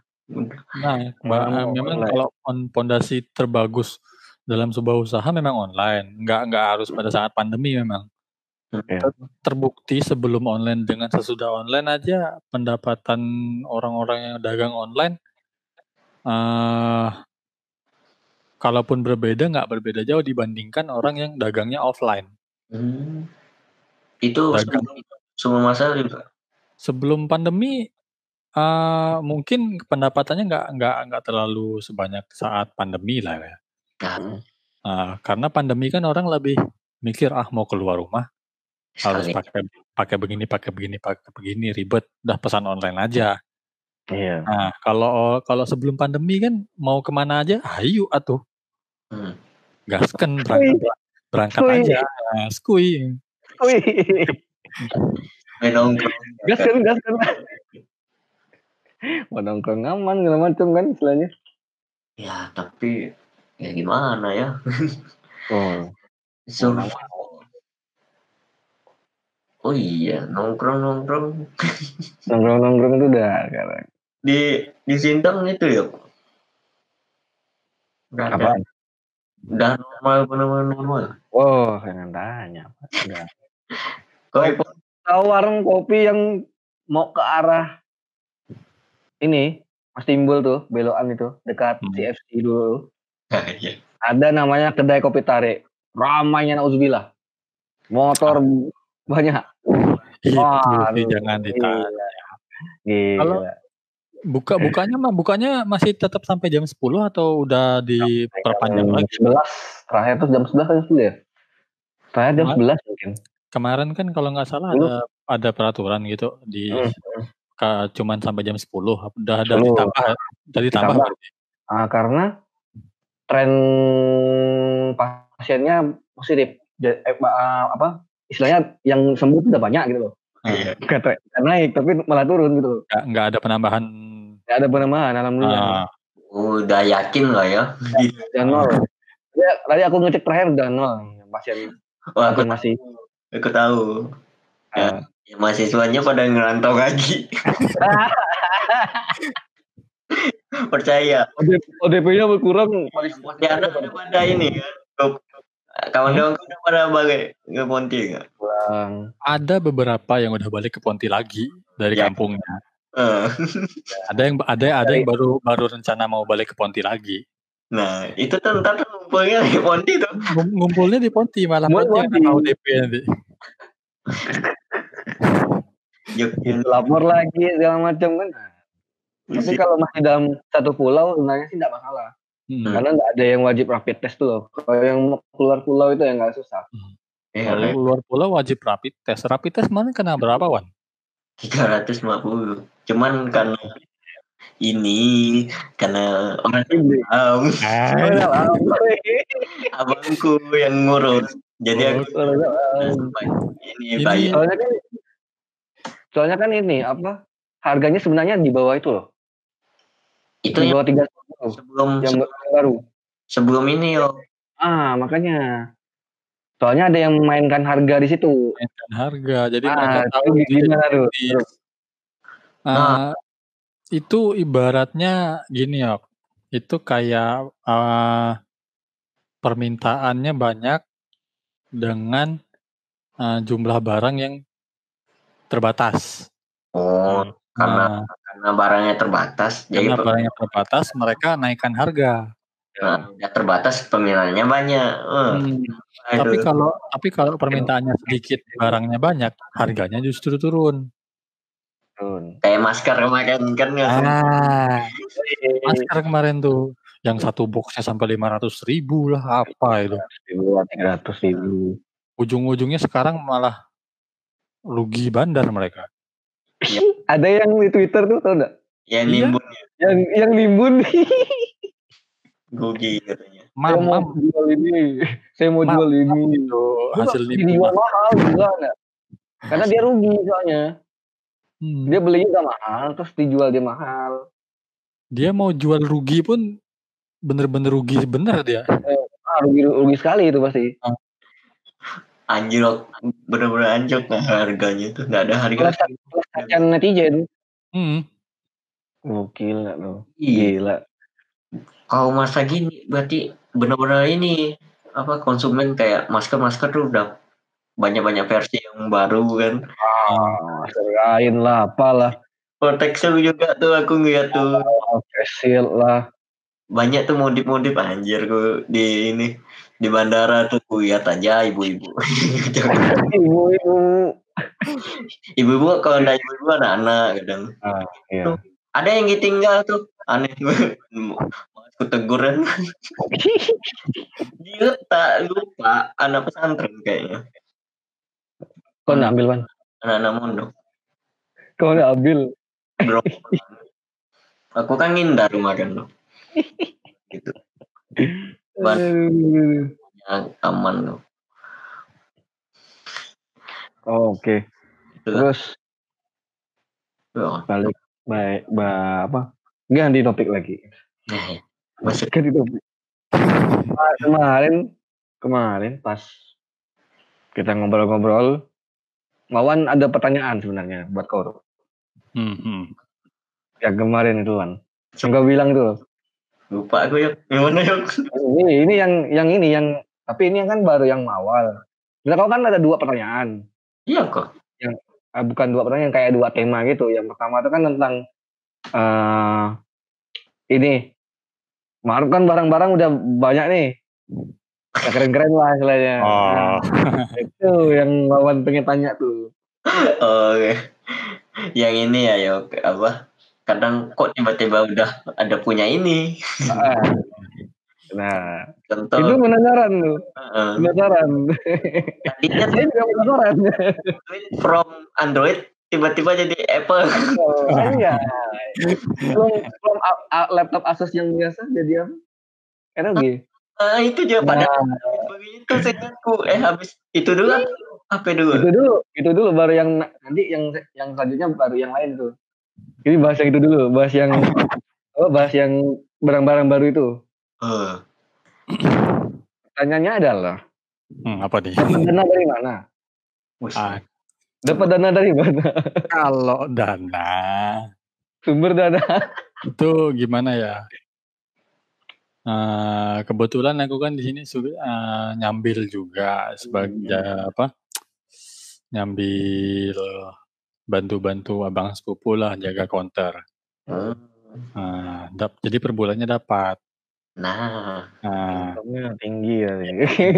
[SPEAKER 3] Nah, ba-
[SPEAKER 1] Oh,
[SPEAKER 3] memang
[SPEAKER 1] online.
[SPEAKER 3] kalau on- pondasi terbagus dalam sebuah usaha memang online, nggak nggak harus pada saat pandemi memang.
[SPEAKER 1] Iya.
[SPEAKER 3] Ter- Terbukti sebelum online dengan sesudah online aja pendapatan orang-orang yang dagang online, eh kalaupun berbeda nggak berbeda jauh dibandingkan orang yang dagangnya offline.
[SPEAKER 2] Hmm. Itu sebelum, sebelum masa juga.
[SPEAKER 3] Sebelum pandemi eh mungkin pendapatannya nggak nggak nggak terlalu sebanyak saat pandemi lah ya.
[SPEAKER 2] Nah,
[SPEAKER 3] Nah, karena pandemi kan orang lebih mikir ah mau keluar rumah harus
[SPEAKER 2] sekali.
[SPEAKER 3] pakai pakai begini pakai begini pakai begini ribet udah pesan online aja.
[SPEAKER 1] Iya.
[SPEAKER 3] Nah kalau kalau sebelum pandemi kan mau ke mana aja ayo atuh
[SPEAKER 2] Hmm.
[SPEAKER 3] gasken berangkat berangkat
[SPEAKER 1] Skui.
[SPEAKER 3] aja nah, skui
[SPEAKER 1] Wih.
[SPEAKER 2] Main nongkrong.
[SPEAKER 1] Gas kan, gas kan. Mau nongkrong aman segala macam kan istilahnya.
[SPEAKER 2] Ya, tapi ya gimana ya?
[SPEAKER 1] Oh.
[SPEAKER 2] So, oh iya, nongkrong-nongkrong
[SPEAKER 1] Nongkrong-nongkrong itu udah sekarang.
[SPEAKER 2] di di Sintang itu ya. Udah ada.
[SPEAKER 1] Apa?
[SPEAKER 2] Udah normal benar-benar normal.
[SPEAKER 1] Oh, jangan tanya. Udah.
[SPEAKER 2] Kok
[SPEAKER 1] Tahu warung kopi yang mau ke arah ini Mas Timbul tuh belokan itu dekat
[SPEAKER 3] Hmm.
[SPEAKER 1] CFC dulu.
[SPEAKER 2] Iya.
[SPEAKER 1] Ada namanya kedai kopi tarik. Ramainya nauzubillah. Motor banyak.
[SPEAKER 3] itu
[SPEAKER 1] Wah,
[SPEAKER 3] sih jangan ditanya
[SPEAKER 1] Gila.
[SPEAKER 3] Kalau- buka bukanya mah bukanya masih tetap sampai jam 10 atau udah diperpanjang
[SPEAKER 1] jam
[SPEAKER 3] lagi
[SPEAKER 1] 11 terakhir tuh jam 11 kan sudah ya? Terakhir jam
[SPEAKER 3] Kemarin-
[SPEAKER 1] 11 mungkin.
[SPEAKER 3] Kemarin kan kalau nggak salah
[SPEAKER 1] Dulu.
[SPEAKER 3] ada ada peraturan gitu di
[SPEAKER 1] Hmm.
[SPEAKER 3] ka- cuman sampai jam 10 udah ada
[SPEAKER 1] 10.
[SPEAKER 3] ditambah dari tambah
[SPEAKER 1] Ditambah.
[SPEAKER 3] berarti.
[SPEAKER 1] Ah, karena tren pasiennya positif. Ja- eh, ma- apa istilahnya yang sembuh tuh udah banyak gitu loh.
[SPEAKER 2] Iya.
[SPEAKER 1] Bukan tre- bukan naik tapi malah turun gitu. loh.
[SPEAKER 3] nggak nggak ada penambahan
[SPEAKER 1] Gak ada penambahan alhamdulillah.
[SPEAKER 3] ah,
[SPEAKER 2] Udah yakin lah ya.
[SPEAKER 1] Udah nol. Ya, tadi aku ngecek terakhir udah nol pasien
[SPEAKER 2] Wah, aku,
[SPEAKER 1] konfirmasi.
[SPEAKER 2] Aku tahu.
[SPEAKER 1] Ah.
[SPEAKER 2] Ya, mahasiswanya pada ngerantau lagi. Percaya.
[SPEAKER 1] ODP-nya berkurang.
[SPEAKER 2] Di anak udah pada ini kan. Kawan-kawan udah pada balik ke Ponti nggak?
[SPEAKER 1] Kurang.
[SPEAKER 3] ada beberapa yang udah balik ke Ponti lagi dari
[SPEAKER 2] Ya.
[SPEAKER 3] kampungnya
[SPEAKER 2] Eh,
[SPEAKER 3] ada yang ada ada yang baru baru rencana mau balik ke Ponti lagi
[SPEAKER 2] Nah, itu tuh ntar ngumpulnya di Ponti tuh.
[SPEAKER 3] Ngum- ngumpulnya di Ponti malah
[SPEAKER 1] Ngumpul
[SPEAKER 3] Ponti ODP nanti.
[SPEAKER 1] Lapor lagi segala macam kan. Tapi kalau masih dalam satu pulau sebenarnya sih tidak masalah.
[SPEAKER 3] Hmm.
[SPEAKER 1] Karena nggak ada yang wajib rapid test tuh loh. Kalau yang mau keluar pulau itu yang nggak susah.
[SPEAKER 2] Iya,
[SPEAKER 3] Kalau luar pulau wajib rapid test. Rapid test mana kena berapa wan?
[SPEAKER 2] 350. Cuman karena ini karena orang tahu abangku yang ngurus. Jadi aku ini
[SPEAKER 3] Ini-
[SPEAKER 2] bayi.
[SPEAKER 1] soalnya kan soalnya kan ini apa harganya sebenarnya di bawah itu loh.
[SPEAKER 2] Itu
[SPEAKER 1] di
[SPEAKER 2] yang
[SPEAKER 1] bawah tiga
[SPEAKER 2] sebelum
[SPEAKER 1] yang baru.
[SPEAKER 2] Sebelum ini yo.
[SPEAKER 1] ah makanya. Soalnya ada yang memainkan harga di situ.
[SPEAKER 3] Mainkan harga. Jadi mereka
[SPEAKER 1] ah
[SPEAKER 3] tahu
[SPEAKER 1] gimana tuh?
[SPEAKER 3] Di-
[SPEAKER 1] Terus.
[SPEAKER 3] Ah, itu ibaratnya gini ya. Itu kayak ah, permintaannya banyak dengan ah, jumlah barang yang terbatas.
[SPEAKER 2] Oh, karena
[SPEAKER 3] Nah,
[SPEAKER 2] karena barangnya terbatas, jadi
[SPEAKER 3] karena
[SPEAKER 2] pe-
[SPEAKER 3] barangnya terbatas, mereka naikkan harga.
[SPEAKER 2] nah, udah terbatas peminatnya banyak. Eh,
[SPEAKER 3] Hmm,
[SPEAKER 2] aduh.
[SPEAKER 3] Tapi kalau tapi kalau permintaannya sedikit, barangnya banyak, harganya justru turun.
[SPEAKER 1] Turun.
[SPEAKER 2] kayak masker kemarin kan ya.
[SPEAKER 3] Ah, masker kemarin tuh yang satu boxnya sampai 500 ribu lah apa itu.
[SPEAKER 1] ribu tiga ratus ribu
[SPEAKER 3] Ujung-ujungnya sekarang malah rugi bandar mereka.
[SPEAKER 1] ada yang di twitter tuh tau nggak
[SPEAKER 2] Ya
[SPEAKER 3] Iya.
[SPEAKER 2] nimbun.
[SPEAKER 1] yang yang nimbun
[SPEAKER 2] Rugi katanya.
[SPEAKER 1] Saya
[SPEAKER 3] Mam,
[SPEAKER 1] mau
[SPEAKER 3] mam
[SPEAKER 1] jual ini, saya mau
[SPEAKER 3] Mam,
[SPEAKER 1] jual ini.
[SPEAKER 3] itu hasil mam.
[SPEAKER 1] mahal juga? Karena dia rugi soalnya.
[SPEAKER 3] Hmm.
[SPEAKER 1] Dia belinya udah mahal, terus dijual dia mahal.
[SPEAKER 3] Dia mau jual rugi pun bener-bener rugi bener dia.
[SPEAKER 1] Ah, rugi, rugi sekali itu pasti.
[SPEAKER 2] Anjlok, bener-bener anjlok nah harganya tuh nggak ada harga.
[SPEAKER 1] Kacian netizen.
[SPEAKER 3] Hmm.
[SPEAKER 1] Gokil nggak tuh?
[SPEAKER 2] Iya.
[SPEAKER 1] Gila.
[SPEAKER 2] Kalau masa gini berarti bener-bener ini apa konsumen kayak masker-masker tuh udah banyak-banyak versi yang baru kan.
[SPEAKER 1] Ah, serain lah, apalah.
[SPEAKER 2] Protection juga tuh aku ngeliat tuh
[SPEAKER 1] Oh, facial lah.
[SPEAKER 2] banyak tuh modif-modif anjir gue di ini di bandara tuh gue lihat aja ibu-ibu.
[SPEAKER 1] Ibu-ibu.
[SPEAKER 2] ibu-ibu kalau ada ibu-ibu anak-anak kadang.
[SPEAKER 1] Ah, iya.
[SPEAKER 2] Ada yang ditinggal tuh aneh aku teguran dia tak lupa anak pesantren kayaknya
[SPEAKER 1] Kau ambil, Wan?
[SPEAKER 2] Anak-anak mondok
[SPEAKER 1] Kau nggak ambil?
[SPEAKER 2] bro aku kan ngindar kemarin loh gitu Ban. Yang aman loh
[SPEAKER 1] Oh, Oke.
[SPEAKER 2] Itulah.
[SPEAKER 1] Terus
[SPEAKER 2] Wah,
[SPEAKER 1] balik baik ba, apa? Ganti topik lagi.
[SPEAKER 2] ya. masuk
[SPEAKER 1] Ganti topik. Kemarin kemarin pas kita ngobrol-ngobrol, Wawan ada pertanyaan sebenarnya buat kau.
[SPEAKER 3] Hmm, hmm.
[SPEAKER 1] Yang kemarin itu. Yang kau bilang itu.
[SPEAKER 2] lupa aku ya yang mana ya
[SPEAKER 1] Ini ini yang yang ini yang tapi ini yang kan baru yang awal. Nah, kau kan ada dua pertanyaan.
[SPEAKER 2] iya kok
[SPEAKER 1] Ah, bukan dua pertanyaan kayak dua tema gitu. Yang pertama itu kan tentang eh ini Maruf kan barang-barang udah banyak nih. Ya, keren-keren lah istilahnya.
[SPEAKER 3] Oh.
[SPEAKER 1] Nah, itu yang Wawan pengen tanya tuh.
[SPEAKER 2] oh, oke yang ini ya ya apa kadang kok tiba-tiba udah ada punya ini
[SPEAKER 1] Ah. Nah,
[SPEAKER 2] contoh
[SPEAKER 1] itu penasaran tuh.
[SPEAKER 2] eh,
[SPEAKER 1] Penasaran.
[SPEAKER 2] tadinya
[SPEAKER 1] Saya juga penasaran.
[SPEAKER 2] from Android tiba-tiba jadi Apple
[SPEAKER 1] Oh, iya. Belum belum a- a- laptop Asus yang biasa jadi apa? ROG.
[SPEAKER 2] Ah, itu juga pada
[SPEAKER 1] Nah,
[SPEAKER 2] begitu seingatku eh habis itu dulu HP dulu
[SPEAKER 1] itu dulu, itu dulu baru yang na- nanti yang yang selanjutnya baru yang lain tuh. Ini bahas yang itu dulu, bahas yang oh, bahas yang barang-barang baru itu.
[SPEAKER 2] Eh,
[SPEAKER 1] Pertanyaannya adalah,
[SPEAKER 3] Hmm, apa nih?
[SPEAKER 1] dapat dana dari mana?
[SPEAKER 3] Ah,
[SPEAKER 1] Dapat dana dari mana?
[SPEAKER 3] kalau dana
[SPEAKER 1] Sumber dana.
[SPEAKER 3] itu gimana ya? Eh, kebetulan aku kan di sini eh, nyambil juga sebagai apa? Nyambil bantu-bantu abang sepupu lah jaga counter.
[SPEAKER 2] Hmm.
[SPEAKER 3] Nah, dap- jadi per bulannya dapat.
[SPEAKER 2] nah
[SPEAKER 3] Nah,
[SPEAKER 1] Income-nya tinggi ya.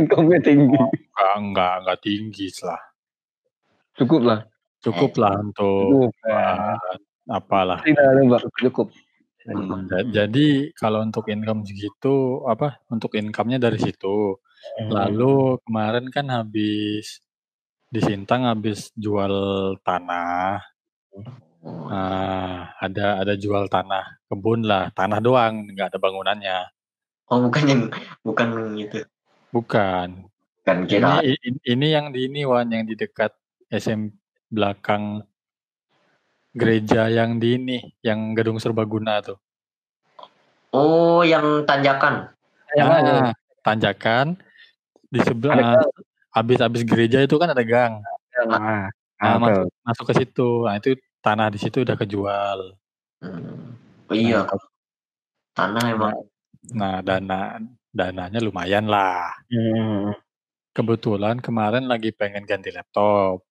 [SPEAKER 1] Income-nya tinggi.
[SPEAKER 3] enggak, enggak, enggak tinggi lah.
[SPEAKER 1] Cukup lah.
[SPEAKER 3] Cukup lah untuk
[SPEAKER 1] Cukup. Ya.
[SPEAKER 3] apalah.
[SPEAKER 1] Tidak. Cukup.
[SPEAKER 3] Hmm, ja- jadi kalau untuk income segitu apa untuk income-nya dari situ. Lalu kemarin kan habis di Sintang habis jual tanah.
[SPEAKER 2] Oh,
[SPEAKER 3] Nah, ada ada jual tanah kebun lah, tanah doang, nggak ada bangunannya.
[SPEAKER 2] oh bukan yang bukan gitu
[SPEAKER 3] Bukan.
[SPEAKER 2] kan kira
[SPEAKER 3] Ini ini, ini yang di ini Wan yang di dekat SM belakang gereja yang di ini, yang gedung serbaguna tuh.
[SPEAKER 2] oh yang tanjakan
[SPEAKER 1] Yang mana?
[SPEAKER 3] Ah, tanjakan di sebelah habis-habis gereja itu kan ada gang.
[SPEAKER 1] Ah,
[SPEAKER 3] Nah,
[SPEAKER 1] ah,
[SPEAKER 3] masuk, masuk ke situ. Nah, itu tanah di situ udah kejual.
[SPEAKER 2] Hmm. oh iya
[SPEAKER 3] Nah,
[SPEAKER 2] tanah emang
[SPEAKER 3] Nah, dana dananya lumayan lah.
[SPEAKER 1] Hmm.
[SPEAKER 3] Kebetulan kemarin lagi pengen ganti laptop.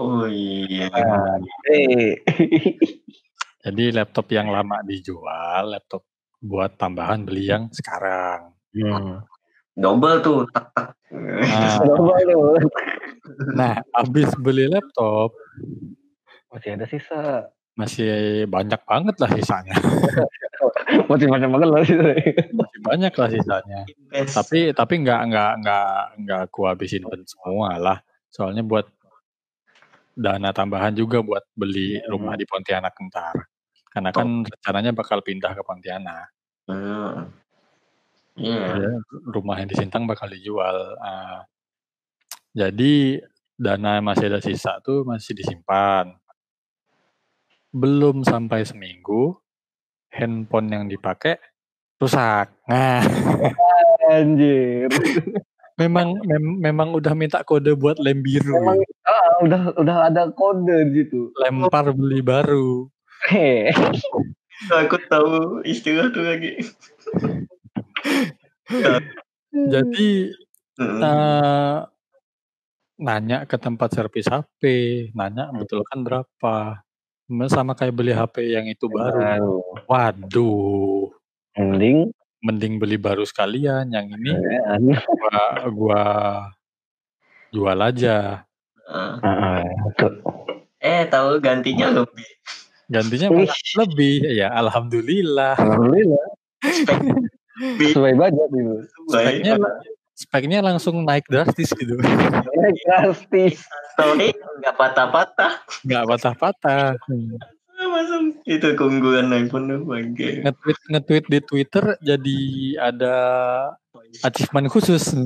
[SPEAKER 2] Oh iya.
[SPEAKER 3] Jadi laptop yang lama dijual, laptop buat tambahan beli yang sekarang.
[SPEAKER 1] Hmm.
[SPEAKER 2] double tuh
[SPEAKER 3] Nah,
[SPEAKER 1] lu.
[SPEAKER 3] nah habis beli laptop
[SPEAKER 1] Masih ada sisa.
[SPEAKER 3] masih banyak banget lah sisanya.
[SPEAKER 1] Masih banyak banget lah sisa.
[SPEAKER 3] Masih banyak lah sisanya.
[SPEAKER 2] Invest.
[SPEAKER 3] Tapi tapi nggak nggak nggak nggak aku habisin pun semua lah. Soalnya buat dana tambahan juga buat beli rumah di Pontianak ntar. Karena kan rencananya bakal pindah ke Pontianak.
[SPEAKER 2] Hmm. Iya.
[SPEAKER 3] Ya, rumah yang di Sintang bakal dijual. Ah, jadi dana masih ada sisa tuh masih disimpan. Belum sampai seminggu, handphone yang dipakai rusak. Nah,
[SPEAKER 1] Anjir.
[SPEAKER 3] memang mem memang udah minta kode buat lem biru.
[SPEAKER 1] Memang ah, udah udah ada kode di situ.
[SPEAKER 3] Lempar beli baru.
[SPEAKER 2] Aku tahu istilah tuh lagi.
[SPEAKER 3] Jadi eh nanya ke tempat servis HP, nanya betul kan berapa. Sama kayak beli HP yang itu baru.
[SPEAKER 1] Baru.
[SPEAKER 3] Waduh,
[SPEAKER 1] Mending
[SPEAKER 3] mending beli baru sekalian. Yang ini gua gua jual aja.
[SPEAKER 1] Heeh, betul.
[SPEAKER 2] Eh tahu gantinya lebih.
[SPEAKER 3] Gantinya lebih. Ya alhamdulillah.
[SPEAKER 1] Alhamdulillah. Sesuai budget itu.
[SPEAKER 3] Speknya speknya langsung naik drastis gitu.
[SPEAKER 1] Naik drastis.
[SPEAKER 2] Story nggak patah-patah.
[SPEAKER 3] Nggak patah-patah.
[SPEAKER 2] Masuk itu keunggulan iPhone tuh bangke.
[SPEAKER 3] Nge-tweet nge-tweet di Twitter jadi ada achievement khusus.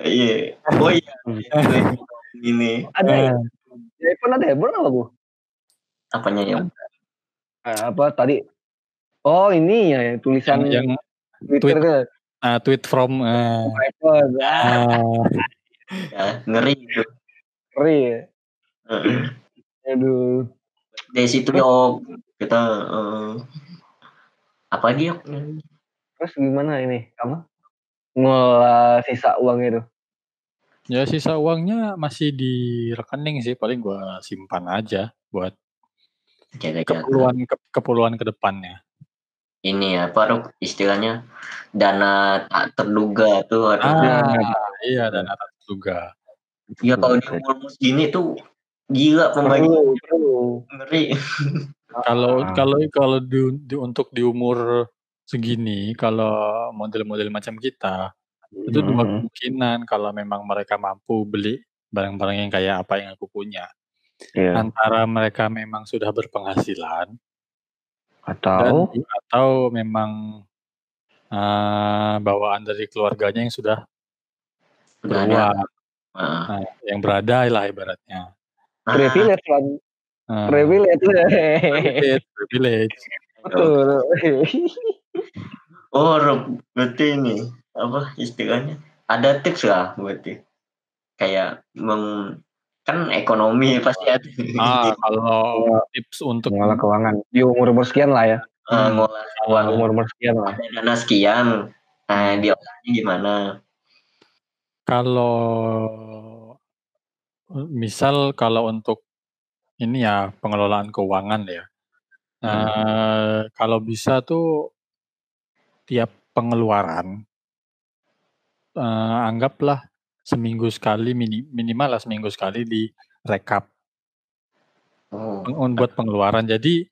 [SPEAKER 2] Iya. Oh iya. Ini
[SPEAKER 1] Ada ya?
[SPEAKER 3] Nah,
[SPEAKER 1] Di iPhone ada ya? Belum apa bu?
[SPEAKER 2] apanya yang
[SPEAKER 1] Ah, apa tadi? Oh ini ya yang tulisan
[SPEAKER 3] yang, yang
[SPEAKER 1] Twitter
[SPEAKER 3] tweet.
[SPEAKER 1] ke
[SPEAKER 3] ah, tweet from
[SPEAKER 1] iPhone. Ah,
[SPEAKER 3] ah,
[SPEAKER 2] ya, ngeri gitu.
[SPEAKER 1] ngeri ya.
[SPEAKER 2] Heeh.
[SPEAKER 1] Aduh.
[SPEAKER 2] Dari situ yok kita eh, apa lagi yok?
[SPEAKER 1] Terus gimana ini? Apa? Ngelola sisa uang itu.
[SPEAKER 3] Ya sisa uangnya masih di rekening sih paling gua simpan aja buat
[SPEAKER 2] Jaga-jaga.
[SPEAKER 3] keperluan ke, keperluan ke depannya.
[SPEAKER 2] Ini ya, apa Ruk? istilahnya dana tak terduga tuh. Aduh.
[SPEAKER 3] Ah, iya dan atas juga.
[SPEAKER 2] Ya kalau di umur segini tuh gila pembagi ngeri.
[SPEAKER 3] Kalau
[SPEAKER 1] Ah.
[SPEAKER 3] kalau kalau di, di- untuk di umur segini kalau model-model macam kita itu dua
[SPEAKER 1] Hmm.
[SPEAKER 3] kemungkinan kalau memang mereka mampu beli barang-barang yang kayak apa yang aku punya
[SPEAKER 1] Iya.
[SPEAKER 3] antara mereka memang sudah berpenghasilan
[SPEAKER 1] Atau
[SPEAKER 3] dan atau memang eh, bawaan dari keluarganya yang sudah
[SPEAKER 2] Udah ada.
[SPEAKER 3] keluar
[SPEAKER 2] Heeh.
[SPEAKER 3] nah, yang berada lah ibaratnya
[SPEAKER 2] Ah,
[SPEAKER 1] privilege kan. Privilege.
[SPEAKER 3] privilege, privilege.
[SPEAKER 1] Betul.
[SPEAKER 2] Oh, Rob, berarti ini apa istilahnya? Ada tips lah berarti. Kayak meng kan ekonomi pasti ada.
[SPEAKER 3] ah kalau tips untuk
[SPEAKER 1] Mengolah keuangan di umur umur sekian lah ya.
[SPEAKER 2] Uang
[SPEAKER 1] Umur umur sekian lah.
[SPEAKER 2] ada dana sekian. Nah, diolahnya gimana?
[SPEAKER 3] Kalau misal kalau untuk ini ya pengelolaan keuangan ya. Eh, kalau bisa tuh tiap pengeluaran eh, anggaplah seminggu sekali mini- minimal lah seminggu sekali di rekap
[SPEAKER 2] Oh,
[SPEAKER 3] peng- buat pengeluaran. Jadi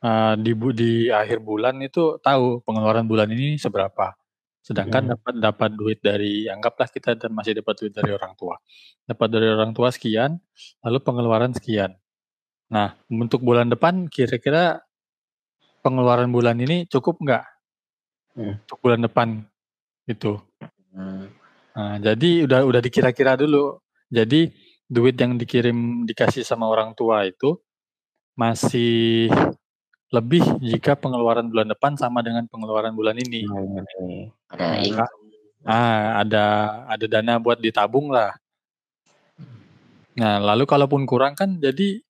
[SPEAKER 3] eh, di bu- di akhir bulan itu tahu pengeluaran bulan ini seberapa. Sedangkan
[SPEAKER 1] Hmm.
[SPEAKER 3] dapat dapat duit dari anggaplah kita da- masih dapat duit dari orang tua. Dapat dari orang tua sekian, lalu pengeluaran sekian. Nah, untuk bulan depan kira-kira pengeluaran bulan ini cukup nggak?
[SPEAKER 1] Hmm.
[SPEAKER 3] Untuk bulan depan itu.
[SPEAKER 2] hmm.
[SPEAKER 3] Nah, jadi udah udah dikira-kira dulu. Jadi duit yang dikirim dikasih sama orang tua itu masih lebih jika pengeluaran bulan depan sama dengan pengeluaran bulan ini.
[SPEAKER 2] Ada
[SPEAKER 3] Kak. Ah, ada ada dana buat ditabung lah. Nah, lalu kalaupun kurang kan jadi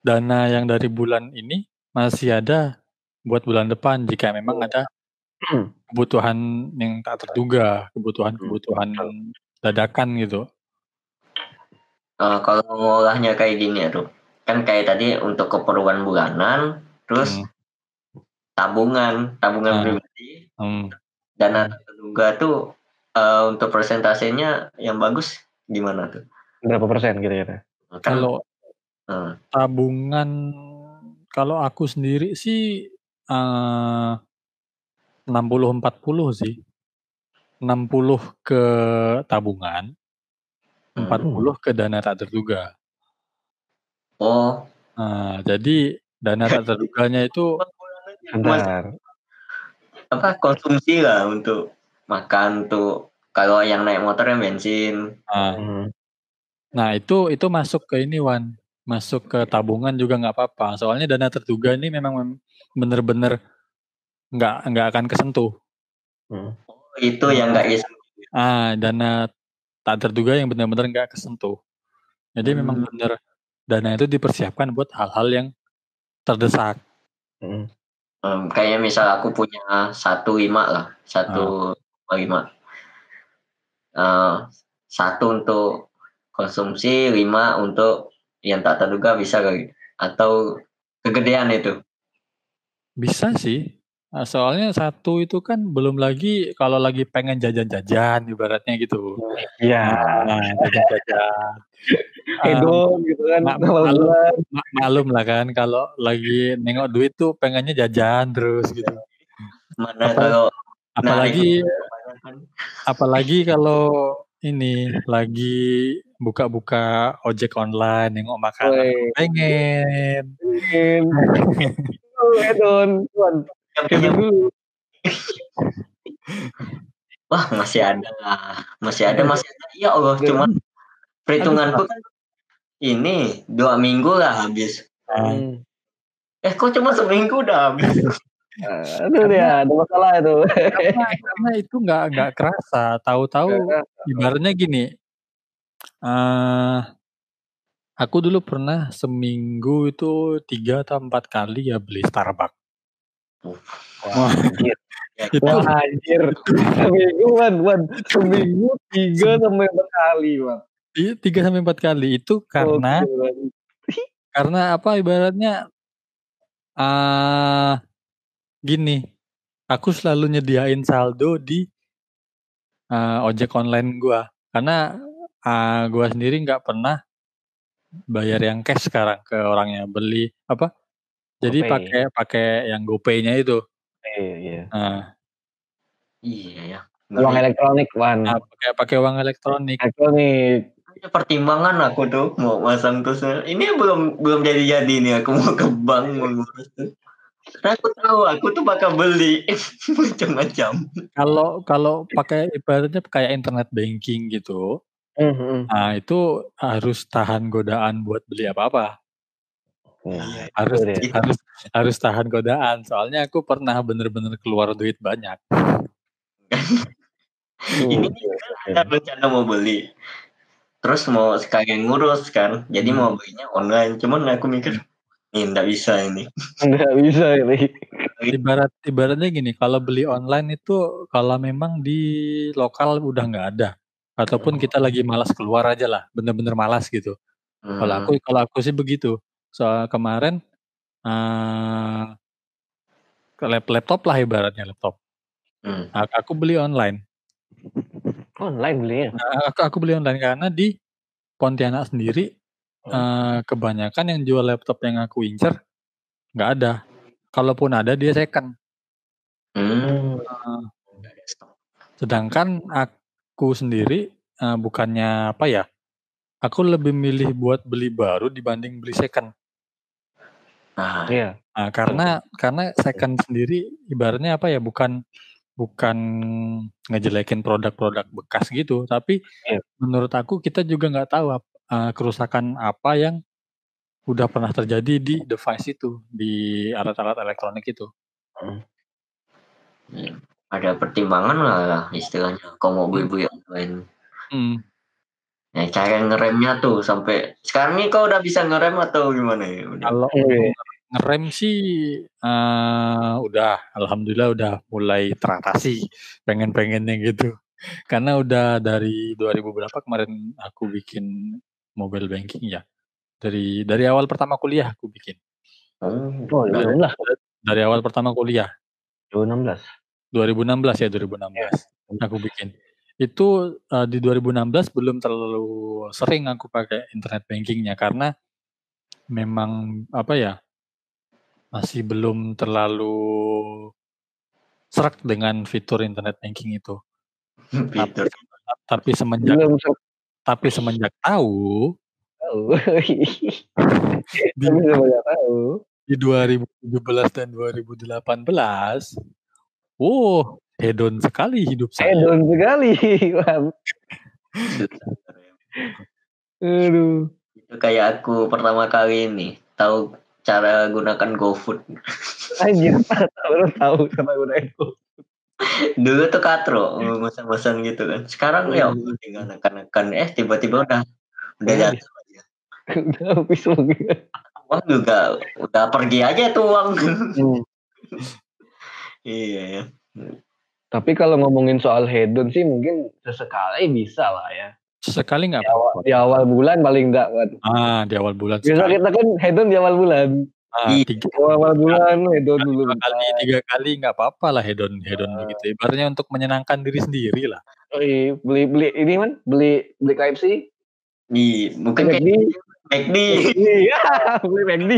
[SPEAKER 3] dana yang dari bulan ini masih ada buat bulan depan jika memang ada kebutuhan yang tak terduga, kebutuhan-kebutuhan dadakan gitu.
[SPEAKER 2] Eh, kalau ngolahnya kayak gini ya, Rup. Kan kayak tadi untuk keperluan bulanan, terus
[SPEAKER 3] Hmm.
[SPEAKER 2] tabungan, tabungan
[SPEAKER 3] Ah.
[SPEAKER 2] pribadi,
[SPEAKER 3] Hmm.
[SPEAKER 2] dana tak terduga tuh eh, untuk persentasenya yang bagus gimana tuh?
[SPEAKER 1] Berapa persen kira-kira?
[SPEAKER 2] Kan,
[SPEAKER 3] Kalau
[SPEAKER 2] eh,
[SPEAKER 3] tabungan kalau aku sendiri sih eh 60-40 sih. 60 ke tabungan,
[SPEAKER 2] Hmm.
[SPEAKER 3] 40 ke dana tak terduga.
[SPEAKER 2] oh,
[SPEAKER 3] Nah, jadi dana tak terduganya itu
[SPEAKER 1] Sebentar.
[SPEAKER 2] apa konsumsi lah untuk makan tuh kalau yang naik motor yang bensin.
[SPEAKER 3] Nah,
[SPEAKER 1] Hmm.
[SPEAKER 3] nah itu itu masuk ke ini Wan, masuk ke tabungan juga nggak apa-apa. Soalnya dana terduga ini memang mem- bener-bener nggak nggak akan kesentuh.
[SPEAKER 1] Hmm.
[SPEAKER 2] Oh, itu yang nggak is
[SPEAKER 3] Ah, dana tak terduga yang benar-benar nggak kesentuh. Jadi memang
[SPEAKER 2] Hmm.
[SPEAKER 3] benar dana itu dipersiapkan buat hal-hal yang terdesak.
[SPEAKER 1] Hmm.
[SPEAKER 2] Em, kayaknya misal aku punya satu lima lah, satu lima. Eh, satu untuk konsumsi, lima untuk yang tak terduga bisa kali. Atau kegedean itu.
[SPEAKER 3] Bisa sih. Ah, soalnya satu itu kan belum lagi kalau lagi pengen jajan-jajan ibaratnya gitu.
[SPEAKER 1] Iya.
[SPEAKER 3] Nah, jajan-jajan. Ah,
[SPEAKER 1] Hedon gitu kan.
[SPEAKER 3] ma-
[SPEAKER 1] awal
[SPEAKER 3] malu.
[SPEAKER 1] bulan.
[SPEAKER 3] ma- maklum lah kan kalau lagi nengok duit tuh pengennya jajan terus gitu.
[SPEAKER 2] Mana
[SPEAKER 3] Apa-
[SPEAKER 2] kalau
[SPEAKER 3] Apalagi
[SPEAKER 2] kan
[SPEAKER 3] apalagi kalau ini lagi buka-buka ojek online nengok makanan
[SPEAKER 1] Woi.
[SPEAKER 3] pengen.
[SPEAKER 1] Mungkin. Oh, Dulu.
[SPEAKER 2] wah masih ada lah masih ada masih ada ya Allah cuman perhitunganku kan ini dua minggu lah habis
[SPEAKER 1] Hmm.
[SPEAKER 2] eh kok cuma seminggu udah habis
[SPEAKER 1] Aduh dia, ada masalah itu.
[SPEAKER 3] karena, karena itu nggak nggak kerasa. Tahu-tahu ibaratnya gini. eh aku dulu pernah seminggu itu tiga atau empat kali ya beli Starbucks. Wah,
[SPEAKER 1] Anjir. Wah, anjir. Seminggu, Wan. Wan. Seminggu tiga sampai empat kali, Wan.
[SPEAKER 3] i- tiga sampai empat kali itu karena karena apa ibaratnya ah gini. Aku selalu nyediain saldo di eh, ojek online gua karena ah, gua sendiri nggak pernah bayar yang cash sekarang ke orangnya beli apa jadi
[SPEAKER 1] GoPay.
[SPEAKER 3] pakai pakai yang GoPay-nya itu
[SPEAKER 1] Iya, iya.
[SPEAKER 3] nah,
[SPEAKER 2] iya ya
[SPEAKER 1] Uang elektronik, Wan.
[SPEAKER 3] nah, pakai pakai uang elektronik
[SPEAKER 1] Elektronik.
[SPEAKER 2] Ada pertimbangan aku tuh mau masang tuh ini belum belum jadi jadi nih aku mau ke bank mau ngurus tuh karena aku tahu aku tuh bakal beli macam-macam
[SPEAKER 3] kalau kalau pakai ibaratnya kayak internet banking gitu
[SPEAKER 1] Hmm, hmm.
[SPEAKER 3] nah itu harus tahan godaan buat beli apa-apa
[SPEAKER 1] Iya,
[SPEAKER 3] harus
[SPEAKER 1] itu dia.
[SPEAKER 3] harus harus tahan godaan soalnya aku pernah bener-bener keluar duit banyak
[SPEAKER 2] ini
[SPEAKER 1] Oke, oke.
[SPEAKER 2] ada rencana mau beli terus mau sekalian ngurus kan jadi
[SPEAKER 3] Hmm.
[SPEAKER 2] mau belinya online cuman aku mikir ini nggak bisa ini
[SPEAKER 1] Nggak bisa ini.
[SPEAKER 3] ibarat ibaratnya gini kalau beli online itu kalau memang di lokal udah nggak ada ataupun kita lagi malas keluar aja lah bener-bener malas gitu
[SPEAKER 2] Hmm.
[SPEAKER 3] kalau aku kalau aku sih begitu soal kemarin eh ke lap- laptop lah ibaratnya laptop
[SPEAKER 2] Hmm.
[SPEAKER 3] Aku beli online
[SPEAKER 1] Online belinya.
[SPEAKER 3] Nah, aku aku beli online karena di Pontianak sendiri eh, kebanyakan yang jual laptop yang aku incer nggak ada kalaupun ada dia second
[SPEAKER 2] Hmm.
[SPEAKER 3] Sedangkan aku sendiri eh, bukannya apa ya? Aku lebih milih buat beli baru dibanding beli second.
[SPEAKER 2] Nah,
[SPEAKER 1] Iya.
[SPEAKER 3] Nah, karena karena second sendiri ibaratnya apa ya? Bukan bukan ngejelekin produk-produk bekas gitu, tapi
[SPEAKER 1] Iya.
[SPEAKER 3] menurut aku kita juga nggak tahu eh, kerusakan apa yang udah pernah terjadi di device itu, di alat-alat elektronik itu.
[SPEAKER 2] ada pertimbangan lah istilahnya kalau mau beli-beli online.
[SPEAKER 3] Hmm.
[SPEAKER 2] Ya, cara ngeremnya tuh sampai sekarang nih kau udah bisa ngerem atau gimana ya? Udah.
[SPEAKER 3] Kalau
[SPEAKER 1] Iya.
[SPEAKER 3] ngerem sih eh udah alhamdulillah udah mulai teratasi pengen-pengennya gitu. Karena udah dari 2000 berapa kemarin aku bikin mobile banking ya. Dari dari awal pertama kuliah aku bikin.
[SPEAKER 2] Oh,
[SPEAKER 1] Oh, 2016.
[SPEAKER 3] Dari awal pertama kuliah
[SPEAKER 1] 2016.
[SPEAKER 3] 2016 ya 2016 aku bikin. Itu eh, di 2016 belum terlalu sering aku pakai internet bankingnya karena memang apa ya masih belum terlalu serak dengan fitur internet banking itu.
[SPEAKER 2] fitur.
[SPEAKER 3] Tapi semenjak
[SPEAKER 1] Belum
[SPEAKER 3] tapi semenjak tahu
[SPEAKER 1] tahu.
[SPEAKER 3] di,
[SPEAKER 1] Tapi sebenarnya tahu.
[SPEAKER 3] di 2017 dan 2018 Oh, hedon sekali hidup saya.
[SPEAKER 1] Hedon sekali. Aduh.
[SPEAKER 2] Itu kayak aku pertama kali ini tahu cara gunakan GoFood.
[SPEAKER 1] Anjir, baru tahu sama udah itu.
[SPEAKER 2] Dulu tuh katro masa-masa gitu kan. Sekarang ya tinggal nekan-nekan eh tiba-tiba udah udah
[SPEAKER 1] Iya.
[SPEAKER 2] jatuh aja.
[SPEAKER 1] Udah habis.
[SPEAKER 2] Uang juga udah pergi aja tuh uang.
[SPEAKER 1] Hmm.
[SPEAKER 2] iya ya.
[SPEAKER 1] Tapi kalau ngomongin soal hedon sih mungkin sesekali bisa lah ya.
[SPEAKER 3] Sekali nggak apa-apa.
[SPEAKER 1] di awal bulan paling enggak. Wan.
[SPEAKER 3] Ah, di awal bulan
[SPEAKER 1] Biasa
[SPEAKER 3] sekali.
[SPEAKER 1] kita kan hedon di awal bulan.
[SPEAKER 3] Ah,
[SPEAKER 2] Iya.
[SPEAKER 3] tiga,
[SPEAKER 1] Di awal bulan hedon dulu.
[SPEAKER 3] dua kali, tiga kali nggak apa-apa lah hedon hedon
[SPEAKER 1] Ah.
[SPEAKER 3] begitu. Ibaratnya untuk menyenangkan diri sendiri lah.
[SPEAKER 1] Oh, iya. beli beli ini man, beli beli KFC,
[SPEAKER 2] Di mungkin kayak McD,
[SPEAKER 1] iya, beli McD.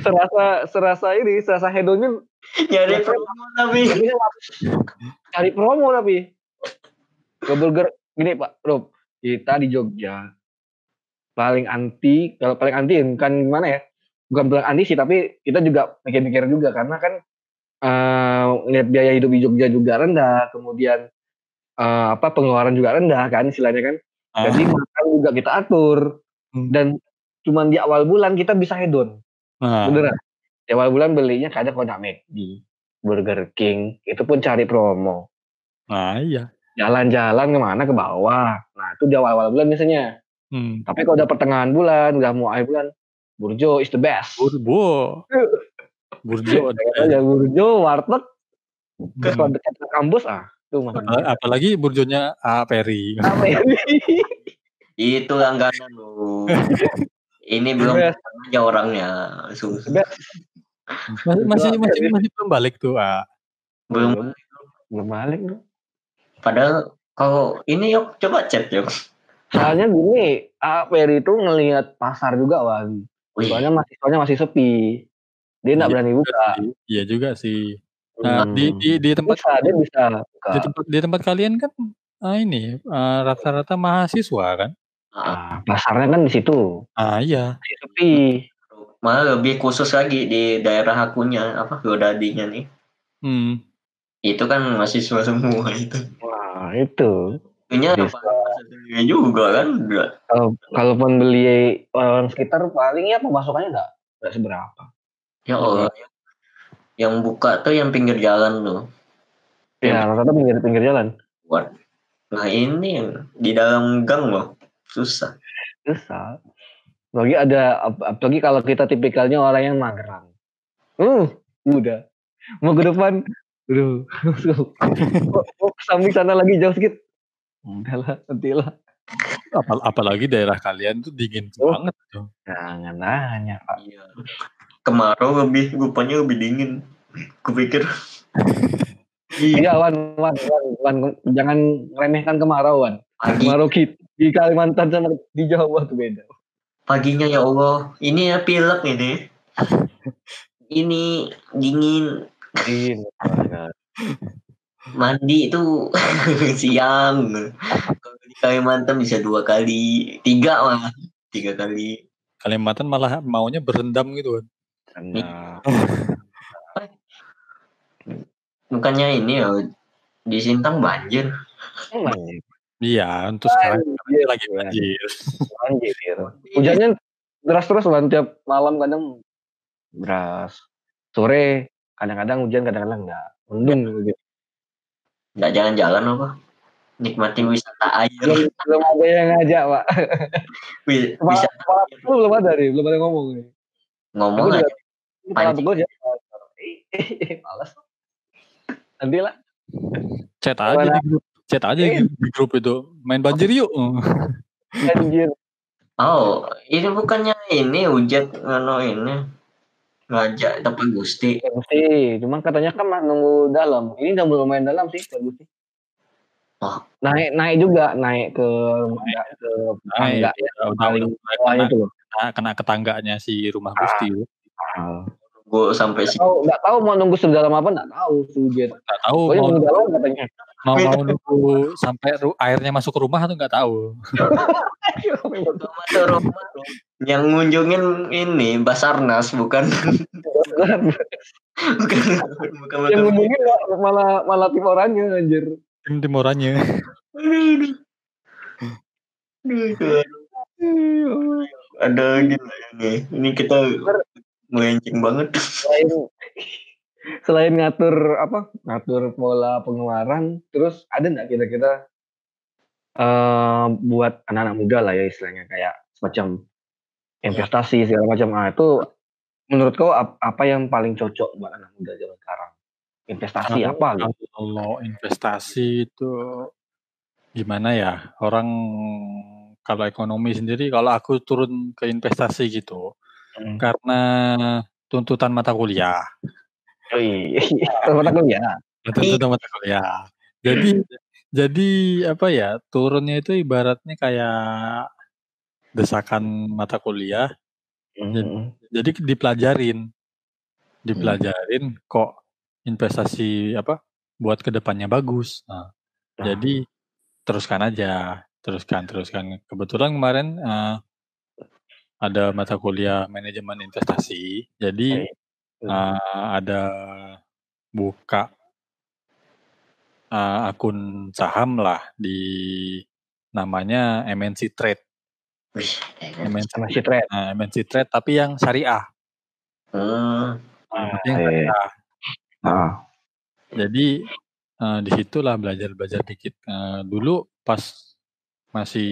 [SPEAKER 1] Serasa serasa ini, serasa hedonnya
[SPEAKER 2] Nyari promo tapi.
[SPEAKER 1] cari promo tapi. Ke burger gini Pak Rob, kita di Jogja paling anti, kalau paling anti kan gimana ya? Bukan bilang anti sih, tapi kita juga mikir-mikir juga karena kan eh lihat biaya hidup di Jogja juga rendah, kemudian eh, apa pengeluaran juga rendah kan istilahnya kan.
[SPEAKER 3] Ah,
[SPEAKER 1] Jadi makan juga kita atur
[SPEAKER 3] Hmm.
[SPEAKER 1] dan cuman di awal bulan kita bisa hedon.
[SPEAKER 3] nah,
[SPEAKER 1] Beneran. Di awal bulan belinya kadang kalau nggak McD, Burger King, itu pun cari promo.
[SPEAKER 3] nah iya.
[SPEAKER 1] Jalan-jalan ke mana ke bawah. Nah itu di awal-awal bulan biasanya.
[SPEAKER 3] Hmm.
[SPEAKER 1] Tapi kalau udah pertengahan bulan, udah mau akhir bulan, Burjo is the best.
[SPEAKER 3] Burjo. Burjo.
[SPEAKER 1] Ya Burjo, warteg, terus kalau
[SPEAKER 3] Hmm.
[SPEAKER 1] dekat ke kampus, ah makan.
[SPEAKER 3] Apalagi, burjonya A Peri.
[SPEAKER 1] Apa ini?
[SPEAKER 2] Itu langganan lu. Ini belum aja orangnya.
[SPEAKER 3] Masih masih masih, masih belum balik tuh A.
[SPEAKER 2] Belum.
[SPEAKER 1] Belum balik tuh.
[SPEAKER 2] Padahal kalau ini yuk coba chat yuk.
[SPEAKER 1] Soalnya gini, ah, Peri itu ngelihat pasar juga, Wan. Soalnya masih soalnya masih sepi. Dia nggak
[SPEAKER 3] Iya
[SPEAKER 1] berani buka.
[SPEAKER 3] Iya juga sih. Nah,
[SPEAKER 1] Hmm.
[SPEAKER 3] di, di di tempat
[SPEAKER 1] bisa, dia bisa buka.
[SPEAKER 3] di tempat di tempat kalian kan ah, ini ah, rata-rata mahasiswa kan?
[SPEAKER 1] Ah, pasarnya kan di situ.
[SPEAKER 3] Ah iya.
[SPEAKER 1] Masih sepi.
[SPEAKER 2] malah lebih khusus lagi di daerah akunya apa Godadinya nih.
[SPEAKER 3] Hmm.
[SPEAKER 2] Itu kan mahasiswa semua itu.
[SPEAKER 1] Wah, itu.
[SPEAKER 2] Apa juga kan.
[SPEAKER 1] Kalau kalaupun beli orang sekitar paling ya pemasukannya nggak nggak seberapa.
[SPEAKER 2] Ya Allah. Yang buka tuh yang pinggir jalan tuh.
[SPEAKER 1] Ya, rata-rata pinggir pinggir jalan.
[SPEAKER 2] Buat. Nah ini yang di dalam gang loh. Susah.
[SPEAKER 1] Bisa. Apalagi ada ap- apalagi kalau kita tipikalnya orang yang mageran. Uh, udah. Mau ke depan, aduh. mau, samping sana lagi jauh sedikit. Udahlah, nantilah.
[SPEAKER 3] Apal- apalagi daerah kalian tuh dingin
[SPEAKER 1] Oh.
[SPEAKER 3] banget tuh.
[SPEAKER 1] Jangan nanya, Pak.
[SPEAKER 2] Iya. Kemarau lebih rupanya lebih dingin. Kupikir.
[SPEAKER 1] Iya, Wan, Wan, Wan, Wan, jangan remehkan kemarau, Wan.
[SPEAKER 2] Pagi
[SPEAKER 1] kita di Kalimantan sama di Jawa tuh beda.
[SPEAKER 2] paginya ya Allah. Ini ya pilek ini. ini dingin.
[SPEAKER 1] Dingin.
[SPEAKER 2] Mandi itu siang. Kalau di Kalimantan bisa dua kali, tiga malah. Tiga kali.
[SPEAKER 3] Kalimantan malah maunya berendam gitu kan.
[SPEAKER 1] Nah,
[SPEAKER 2] Bukannya ini ya di Sintang banjir.
[SPEAKER 3] Iya, untuk sekarang
[SPEAKER 1] Banjir,
[SPEAKER 3] lagi banjir.
[SPEAKER 1] banjir. Hujannya deras terus Wan tiap malam kadang deras. Sore kadang-kadang hujan kadang-kadang enggak. Mendung gitu.
[SPEAKER 2] Nggak jalan-jalan apa? Nikmati wisata air.
[SPEAKER 1] Belum, belum ada yang ngajak, Pak. Kepala,
[SPEAKER 2] Bisa
[SPEAKER 1] kepala belum ada nih, belum ada yang ngomong nih.
[SPEAKER 2] ngomong
[SPEAKER 1] Aku
[SPEAKER 2] aja.
[SPEAKER 1] Kepala pegel ya. Males. Nanti lah.
[SPEAKER 3] Chat aja di grup. Chat aja di, di grup itu. Main banjir yuk.
[SPEAKER 1] Anjir.
[SPEAKER 2] Oh, ini bukannya ini hujat ngono ini ngajak tempat Gusti.
[SPEAKER 1] Sih, cuman katanya kan mah nunggu dalam. Ini udah belum main dalam sih, bagus sih.
[SPEAKER 2] Oh.
[SPEAKER 1] Naik naik juga, naik ke ke
[SPEAKER 3] Nah,
[SPEAKER 1] tangga
[SPEAKER 3] ya,
[SPEAKER 1] paling bawah itu loh.
[SPEAKER 3] kena- kena ke tangganya si rumah Gusti.
[SPEAKER 1] Ah.
[SPEAKER 2] Gue sampai sini.
[SPEAKER 1] Tahu nggak tahu mau nunggu sedalam apa nggak tahu sujud.
[SPEAKER 3] Nggak tahu
[SPEAKER 1] Pokoknya
[SPEAKER 3] mau,
[SPEAKER 1] nunggu dalam katanya.
[SPEAKER 3] Mau, mau nunggu sampai ru- airnya masuk ke rumah atau nggak tahu.
[SPEAKER 2] Yang ngunjungin ini Basarnas bukan bukan bukan
[SPEAKER 1] Yang
[SPEAKER 2] mata
[SPEAKER 1] ngomongin malah malah tim orangnya anjir.
[SPEAKER 3] Tim tim orangnya.
[SPEAKER 2] Aduh, aduh. Aduh, ada gitu ini ini kita melenceng banget
[SPEAKER 1] Selain ngatur apa? Ngatur pola pengeluaran, terus ada nggak kira-kira eh buat anak-anak muda lah ya istilahnya kayak semacam investasi segala macam. Ah itu menurut kau ap- apa yang paling cocok buat anak muda zaman sekarang? Investasi
[SPEAKER 3] Kalau-
[SPEAKER 1] apa gitu?
[SPEAKER 3] Kalau investasi itu gimana ya? Orang kalau ekonomi sendiri, kalau aku turun ke investasi gitu,
[SPEAKER 1] Hmm.
[SPEAKER 3] karena tuntutan mata kuliah.
[SPEAKER 1] Oh iya, mata kuliah.
[SPEAKER 3] Tuntutan mata kuliah. Jadi jadi apa ya? Turunnya itu ibaratnya kayak desakan mata kuliah.
[SPEAKER 1] Hmm.
[SPEAKER 3] Jadi dipelajarin, dipelajarin kok investasi apa buat ke depannya bagus. Nah,
[SPEAKER 1] Nah.
[SPEAKER 3] jadi teruskan aja, teruskan, teruskan. Kebetulan kemarin eh, ada mata kuliah manajemen investasi, jadi Eh, ada buka eh, akun saham lah di namanya MNC Trade,
[SPEAKER 2] Wih,
[SPEAKER 3] MNC,
[SPEAKER 1] Sama si Trade.
[SPEAKER 3] nah, MNC Trade tapi yang syariah, Nah, tapi yang
[SPEAKER 1] iya.
[SPEAKER 3] syariah.
[SPEAKER 1] Ah.
[SPEAKER 3] Jadi eh, di situlah belajar-belajar dikit. Eh, dulu pas masih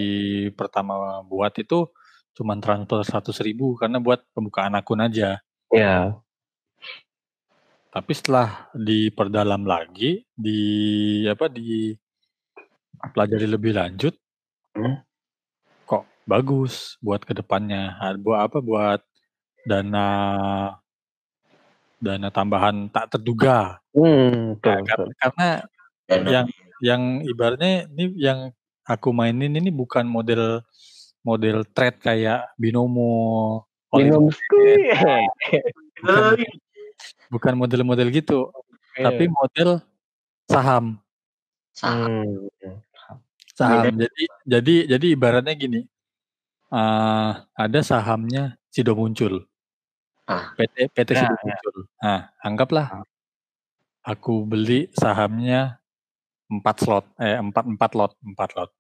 [SPEAKER 3] pertama buat itu cuman transfer 100 ribu karena buat pembukaan akun aja.
[SPEAKER 1] Ya.
[SPEAKER 3] Tapi setelah diperdalam lagi, di apa di pelajari lebih lanjut,
[SPEAKER 1] Hmm.
[SPEAKER 3] kok bagus buat ke depannya. Buat apa? Buat dana dana tambahan tak terduga.
[SPEAKER 1] Hmm, betul,
[SPEAKER 3] Nah,
[SPEAKER 1] betul.
[SPEAKER 3] karena yang yang ibaratnya ini yang aku mainin ini bukan model model trade kayak binomo,
[SPEAKER 1] skuy.
[SPEAKER 3] Bukan, model-model gitu, tapi
[SPEAKER 1] Iya.
[SPEAKER 3] model saham.
[SPEAKER 2] saham
[SPEAKER 1] Hmm.
[SPEAKER 3] Saham. Jadi jadi jadi ibaratnya gini. eh, ada sahamnya Sido Muncul.
[SPEAKER 2] Ah.
[SPEAKER 3] PT PT Sido
[SPEAKER 1] Ya, ya.
[SPEAKER 3] Muncul. Nah, anggaplah
[SPEAKER 1] Ah.
[SPEAKER 3] aku beli sahamnya 4 slot, eh 4 4 lot, 4 lot.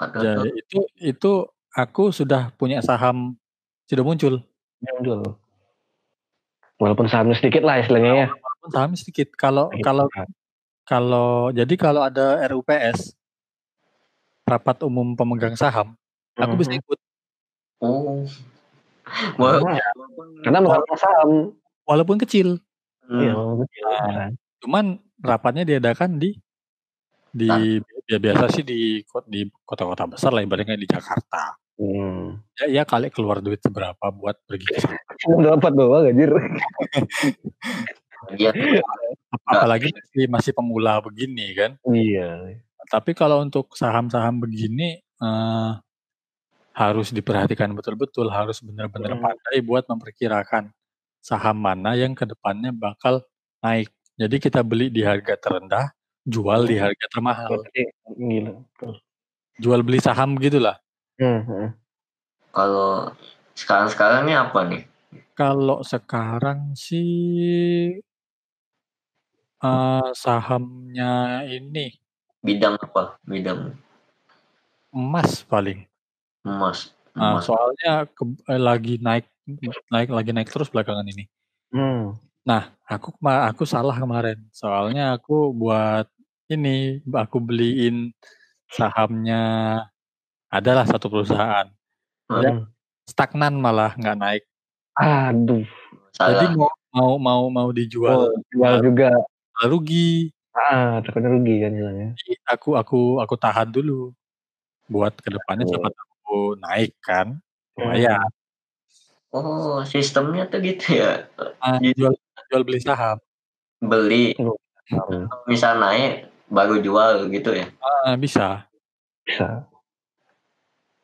[SPEAKER 3] Jadi itu itu aku sudah punya saham Sido Muncul.
[SPEAKER 1] Muncul. Walaupun sahamnya sedikit lah istilahnya ya.
[SPEAKER 3] Walaupun sahamnya sedikit. Kalau
[SPEAKER 1] Sedikit.
[SPEAKER 3] kalau kalau jadi kalau ada RUPS rapat umum pemegang saham, aku bisa
[SPEAKER 1] Mhm.
[SPEAKER 3] ikut.
[SPEAKER 2] oh Wah,
[SPEAKER 1] Karena, merawat saham.
[SPEAKER 3] Walaupun kecil.
[SPEAKER 1] Iya,
[SPEAKER 2] hmm,
[SPEAKER 1] walaupun kecil.
[SPEAKER 3] Nah, cuman rapatnya diadakan di di ya biasa sih di di kota-kota besar lah ibaratnya di Jakarta.
[SPEAKER 1] Hmm.
[SPEAKER 3] Ya, ya kali keluar duit seberapa buat pergi ke sana.
[SPEAKER 1] Dapat doang anjir.
[SPEAKER 3] Ap- Apalagi masih, masih pemula begini kan.
[SPEAKER 1] Iya.
[SPEAKER 3] Tapi kalau untuk saham-saham begini eh, harus diperhatikan betul-betul, harus benar-benar
[SPEAKER 1] Hmm.
[SPEAKER 3] pandai buat memperkirakan saham mana yang ke depannya bakal naik. Jadi kita beli di harga terendah, jual di harga termahal.
[SPEAKER 1] Gila.
[SPEAKER 3] Jual beli saham gitulah.
[SPEAKER 1] Hmm,
[SPEAKER 2] kalau sekarang-sekarang ini apa nih
[SPEAKER 3] Kalau sekarang sih eh, sahamnya ini
[SPEAKER 2] bidang apa bidang
[SPEAKER 3] emas paling.
[SPEAKER 2] emas
[SPEAKER 3] Nah,
[SPEAKER 2] emas
[SPEAKER 3] soalnya ke- eh, lagi naik naik lagi naik terus belakangan ini.
[SPEAKER 1] Hmm.
[SPEAKER 3] Aku kema- aku salah kemarin. Soalnya aku buat ini aku beliin sahamnya adalah satu perusahaan. Ya,
[SPEAKER 1] Hmm.
[SPEAKER 3] stagnan malah nggak naik.
[SPEAKER 1] Aduh.
[SPEAKER 3] Jadi
[SPEAKER 2] salah
[SPEAKER 3] mau mau mau mau dijual
[SPEAKER 1] Oh, jual juga.
[SPEAKER 3] malah rugi.
[SPEAKER 1] Ah, takutnya rugi kan.
[SPEAKER 3] Jadi aku aku aku tahan dulu buat ke
[SPEAKER 1] depannya
[SPEAKER 3] siapa tahu naik kan.
[SPEAKER 1] Hmm.
[SPEAKER 3] Lumayan.
[SPEAKER 2] oh sistemnya tuh gitu ya
[SPEAKER 3] Ah,
[SPEAKER 2] Jadi-
[SPEAKER 3] jual jual beli saham.
[SPEAKER 2] beli
[SPEAKER 1] Hmm.
[SPEAKER 2] misal naik baru jual gitu ya
[SPEAKER 3] Ah, bisa.
[SPEAKER 1] Bisa.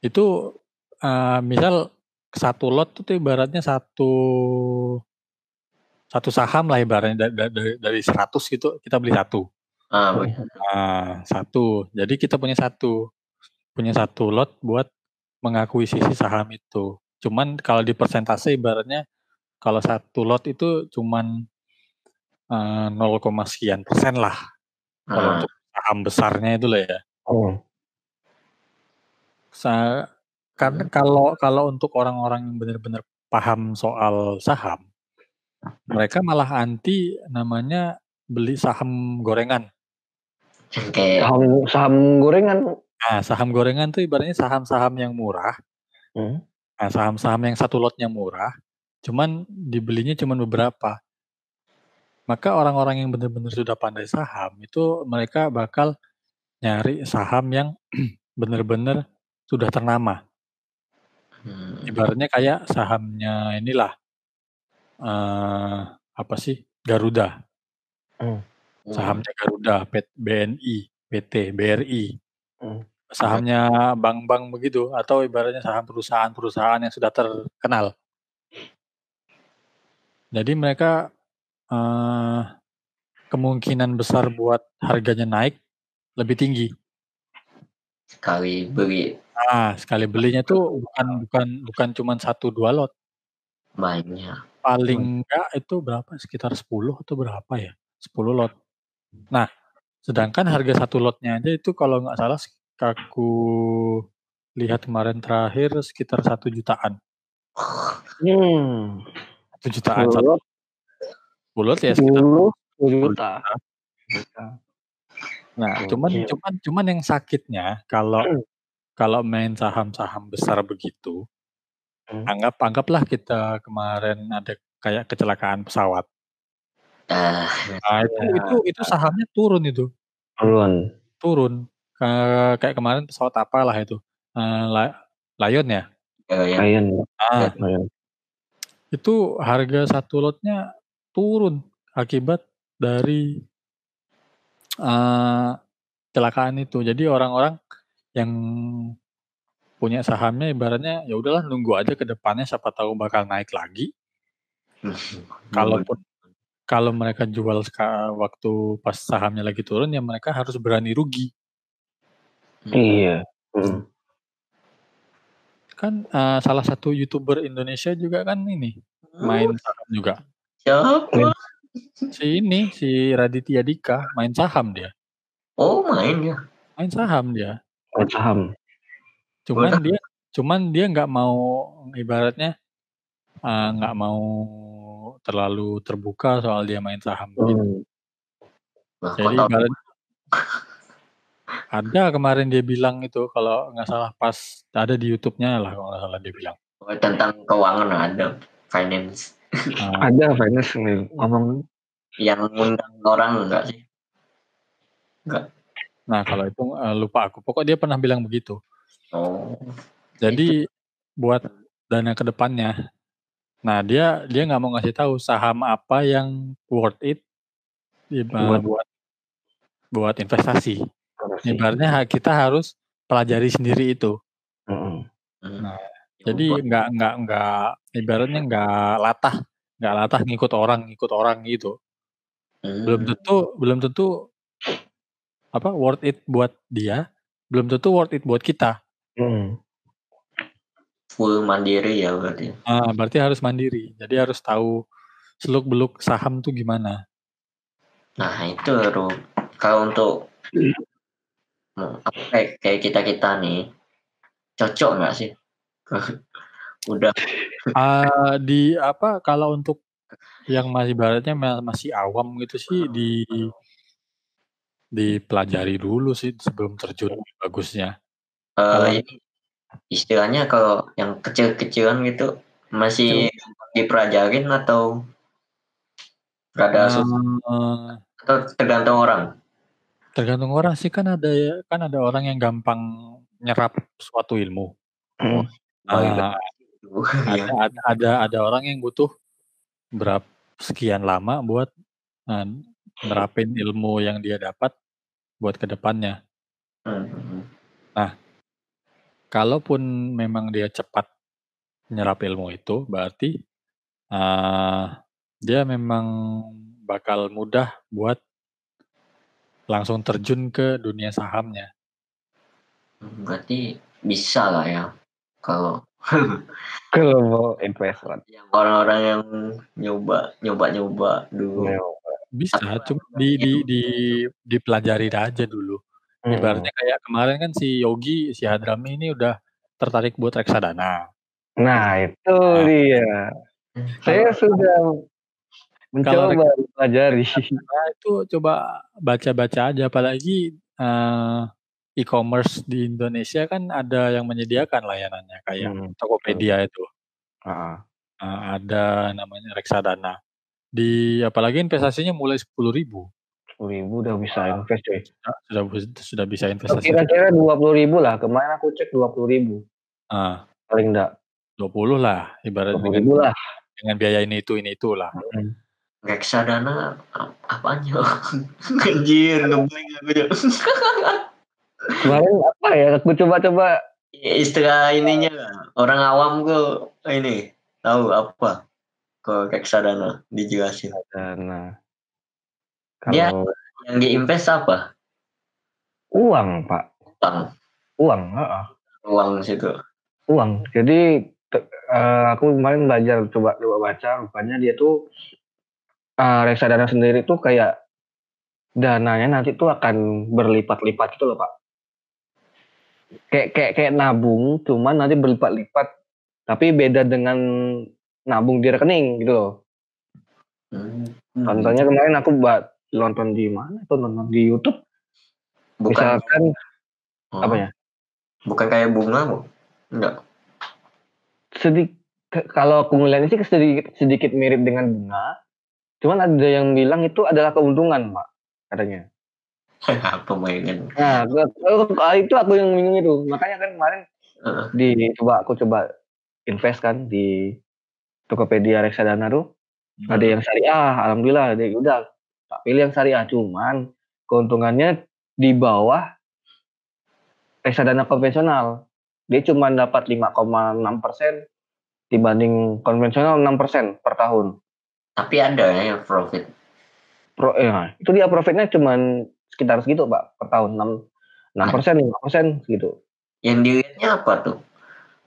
[SPEAKER 3] Itu eh, misal satu lot itu ibaratnya satu satu saham lah ibaratnya dari, dari, dari 100 gitu kita beli satu.
[SPEAKER 2] ah.
[SPEAKER 3] Nah, satu. Jadi kita punya satu. Punya satu lot buat mengakuisisi saham itu. Cuman kalau di persentase ibaratnya kalau satu lot itu cuman uh, 0, sekian persen lah. Kalau
[SPEAKER 2] Nah,
[SPEAKER 3] untuk saham besarnya itu lah ya.
[SPEAKER 1] Oh.
[SPEAKER 3] Sa karena kalau kalau untuk orang-orang yang benar-benar paham soal saham, mereka malah anti namanya beli saham gorengan.
[SPEAKER 2] kayak
[SPEAKER 1] Saham saham gorengan.
[SPEAKER 3] Nah, saham gorengan tuh ibaratnya saham-saham yang murah.
[SPEAKER 1] Hmm.
[SPEAKER 3] Nah, saham-saham yang satu lotnya murah, cuman dibelinya cuman beberapa. Maka orang-orang yang benar-benar sudah pandai saham itu mereka bakal nyari saham yang benar-benar sudah ternama.
[SPEAKER 2] hmm,
[SPEAKER 3] Ibaratnya kayak sahamnya inilah eh apa sih? Garuda.
[SPEAKER 1] Hmm.
[SPEAKER 3] Sahamnya Garuda, BNI, PT, BRI.
[SPEAKER 1] Hmm.
[SPEAKER 3] Sahamnya bank-bank begitu atau ibaratnya saham perusahaan-perusahaan yang sudah terkenal. Jadi mereka eh kemungkinan besar buat harganya naik lebih tinggi.
[SPEAKER 2] sekali beli
[SPEAKER 3] Nah, sekali belinya tuh bukan bukan bukan cuman satu dua lot.
[SPEAKER 2] banyak.
[SPEAKER 3] Paling enggak itu berapa? Sekitar 10 atau berapa ya? 10 lot. Nah, sedangkan harga satu lotnya aja itu kalau nggak salah aku lihat kemarin terakhir sekitar satu jutaan.
[SPEAKER 1] Hmm.
[SPEAKER 3] Satu jutaan satu lot ya sekitar.
[SPEAKER 1] sepuluh juta.
[SPEAKER 3] Nah, cuman cuman cuman yang sakitnya kalau kalau main saham-saham besar begitu,
[SPEAKER 1] Hmm.
[SPEAKER 3] anggap anggaplah kita kemarin ada kayak kecelakaan pesawat.
[SPEAKER 2] Ah,
[SPEAKER 3] Nah, itu
[SPEAKER 1] Ya.
[SPEAKER 3] itu itu sahamnya turun itu.
[SPEAKER 1] Turun.
[SPEAKER 3] Turun. Ke- kayak kemarin pesawat apalah itu. Eh, La- Lion ya.
[SPEAKER 2] ya, yang
[SPEAKER 1] Lion.
[SPEAKER 3] Ah,
[SPEAKER 1] Lion.
[SPEAKER 3] itu harga satu lotnya turun akibat dari eh kecelakaan itu. Jadi orang-orang yang punya sahamnya ibaratnya ya udahlah nunggu aja ke depannya siapa tahu bakal naik lagi. Kalaupun kalau mereka jual waktu pas sahamnya lagi turun ya mereka harus berani rugi.
[SPEAKER 1] Iya. Hmm.
[SPEAKER 3] Kan eh, salah satu YouTuber Indonesia juga kan ini main saham juga.
[SPEAKER 2] siapa?
[SPEAKER 3] Si ini si Raditya Dika main saham dia.
[SPEAKER 2] Oh main ya.
[SPEAKER 3] Main saham dia.
[SPEAKER 1] Main saham.
[SPEAKER 3] Cuman dia cuman dia nggak mau ibaratnya eh, nggak mau terlalu terbuka soal dia main saham. gitu.
[SPEAKER 1] Hmm.
[SPEAKER 2] Nah,
[SPEAKER 3] Jadi ibarat ada kemarin dia bilang itu kalau nggak salah pas ada di YouTube-nya lah kalau nggak salah dia bilang.
[SPEAKER 2] Oh, tentang keuangan ada finance
[SPEAKER 3] Nah,
[SPEAKER 1] Ada finance nih ngomong.
[SPEAKER 2] yang ngundang orang enggak sih?
[SPEAKER 3] Nah kalau itu eh, lupa aku. Pokok dia pernah bilang begitu.
[SPEAKER 2] Oh,
[SPEAKER 3] Jadi buat dana ke depannya. Nah dia dia nggak mau ngasih tahu saham apa yang worth it
[SPEAKER 1] Buat-
[SPEAKER 3] buat buat investasi. Ibaratnya kita harus pelajari sendiri itu.
[SPEAKER 1] Hmm.
[SPEAKER 2] hmm.
[SPEAKER 3] Nah, Jadi nggak nggak nggak ibaratnya nggak latah nggak latah ngikut orang ngikut orang gitu.
[SPEAKER 2] Hmm.
[SPEAKER 3] Belum tentu belum tentu apa worth it buat dia, belum tentu worth it buat kita.
[SPEAKER 1] Hmm.
[SPEAKER 2] full mandiri ya berarti.
[SPEAKER 3] Ah, berarti harus mandiri. Jadi harus tahu seluk beluk saham tuh gimana.
[SPEAKER 2] Nah itu Ru. kalau untuk apa kayak kayak kita kita nih cocok nggak sih? Udah
[SPEAKER 3] Ah, di apa kalau untuk yang masih baratnya ma- masih awam gitu sih di dipelajari dulu sih sebelum terjun bagusnya.
[SPEAKER 2] eh,
[SPEAKER 3] Kalau-
[SPEAKER 2] ini istilahnya kalau yang kecil-kecilan gitu masih dipelajarin atau rada susah
[SPEAKER 3] Eh,
[SPEAKER 2] atau tergantung orang.
[SPEAKER 3] tergantung orang sih kan ada ya kan ada orang yang gampang nyerap suatu ilmu.
[SPEAKER 1] Hmm.
[SPEAKER 3] Ah,
[SPEAKER 2] Iya.
[SPEAKER 3] ada, ada ada ada orang yang butuh berapa sekian lama buat eh, nerapin ilmu yang dia dapat buat ke depannya.
[SPEAKER 2] Hmm.
[SPEAKER 3] Kalaupun memang dia cepat nyerap ilmu itu, berarti eh, dia memang bakal mudah buat langsung terjun ke dunia sahamnya.
[SPEAKER 2] Berarti bisa lah ya kalau
[SPEAKER 1] Kalau mau invest
[SPEAKER 2] Yang orang-orang yang nyoba, nyoba-nyoba dulu.
[SPEAKER 3] Bisa, cuma di di di dipelajari aja dulu.
[SPEAKER 1] Hmm.
[SPEAKER 3] Ibaratnya kayak kemarin kan si Yogi, si Hadrami ini udah tertarik buat reksadana.
[SPEAKER 1] Nah, itu
[SPEAKER 3] Nah.
[SPEAKER 1] dia. Saya sudah mencoba
[SPEAKER 3] Kalau
[SPEAKER 1] mempelajari.
[SPEAKER 3] Nah, itu coba baca-baca aja apalagi eh, e-commerce di Indonesia kan ada yang menyediakan layanannya kayak
[SPEAKER 1] Hmm.
[SPEAKER 3] Tokopedia itu.
[SPEAKER 1] Heeh.
[SPEAKER 3] Eh, ada namanya reksadana. Di apalagi investasinya mulai 10.000.
[SPEAKER 1] 10.000 udah bisa invest coy.
[SPEAKER 3] Sudah sudah bisa investasi.
[SPEAKER 1] Kira-kira 20.000 lah. Kemarin aku cek 20.000.
[SPEAKER 3] Ah,
[SPEAKER 1] Paling enggak
[SPEAKER 3] 20 lah ibarat
[SPEAKER 1] 20.000 lah.
[SPEAKER 3] dengan biaya ini itu ini itulah.
[SPEAKER 1] Hmm.
[SPEAKER 2] Reksadana ap- apanya? Anjir, ngeblank aku ya.
[SPEAKER 1] Kemarin apa ya? Aku coba-coba
[SPEAKER 2] Istilah ininya orang awam ke ini tahu apa? Ke reksadana dijelasin.
[SPEAKER 1] dana.
[SPEAKER 2] Dia-
[SPEAKER 1] Kalau
[SPEAKER 2] Yang diinvest apa?
[SPEAKER 1] uang, Pak.
[SPEAKER 2] Uang,
[SPEAKER 1] Uang, heeh.
[SPEAKER 2] uang situ.
[SPEAKER 1] Uang. Jadi eh, aku kemarin belajar coba coba baca rupanya dia tuh eh, reksadana sendiri tuh kayak dananya nanti tuh akan berlipat-lipat gitu loh, Pak. Kayak kayak kayak nabung, cuman nanti berlipat-lipat. Tapi beda dengan nabung di rekening gitu loh.
[SPEAKER 2] Hmm.
[SPEAKER 1] Contohnya kemarin aku buat nonton di mana? Tuh nonton di YouTube.
[SPEAKER 2] bukan
[SPEAKER 1] Misalkan
[SPEAKER 2] oh,
[SPEAKER 1] apa ya?
[SPEAKER 2] Bukan kayak bunga, Bu? Enggak.
[SPEAKER 1] sedikit kalau aku ngeliatnya sih sedikit sedikit mirip dengan bunga. Cuman ada yang bilang itu adalah keuntungan, Pak, katanya.
[SPEAKER 2] apa mainan?
[SPEAKER 1] Nah, itu aku yang bingung itu. Makanya kan kemarin
[SPEAKER 2] Heeh.
[SPEAKER 1] di coba aku coba invest kan di Tokopedia reksadana tuh. Ada yang syariah, alhamdulillah. Ada udah tak pilih yang syariah cuman keuntungannya di bawah reksadana konvensional. Dia cuma dapat 5,6 persen dibanding konvensional 6 persen per tahun.
[SPEAKER 2] Tapi ada ya yang profit.
[SPEAKER 1] Pro, ya, itu dia profitnya cuma sekitar segitu pak per tahun 6 6 persen 5 persen segitu.
[SPEAKER 2] Yang dilihatnya apa tuh?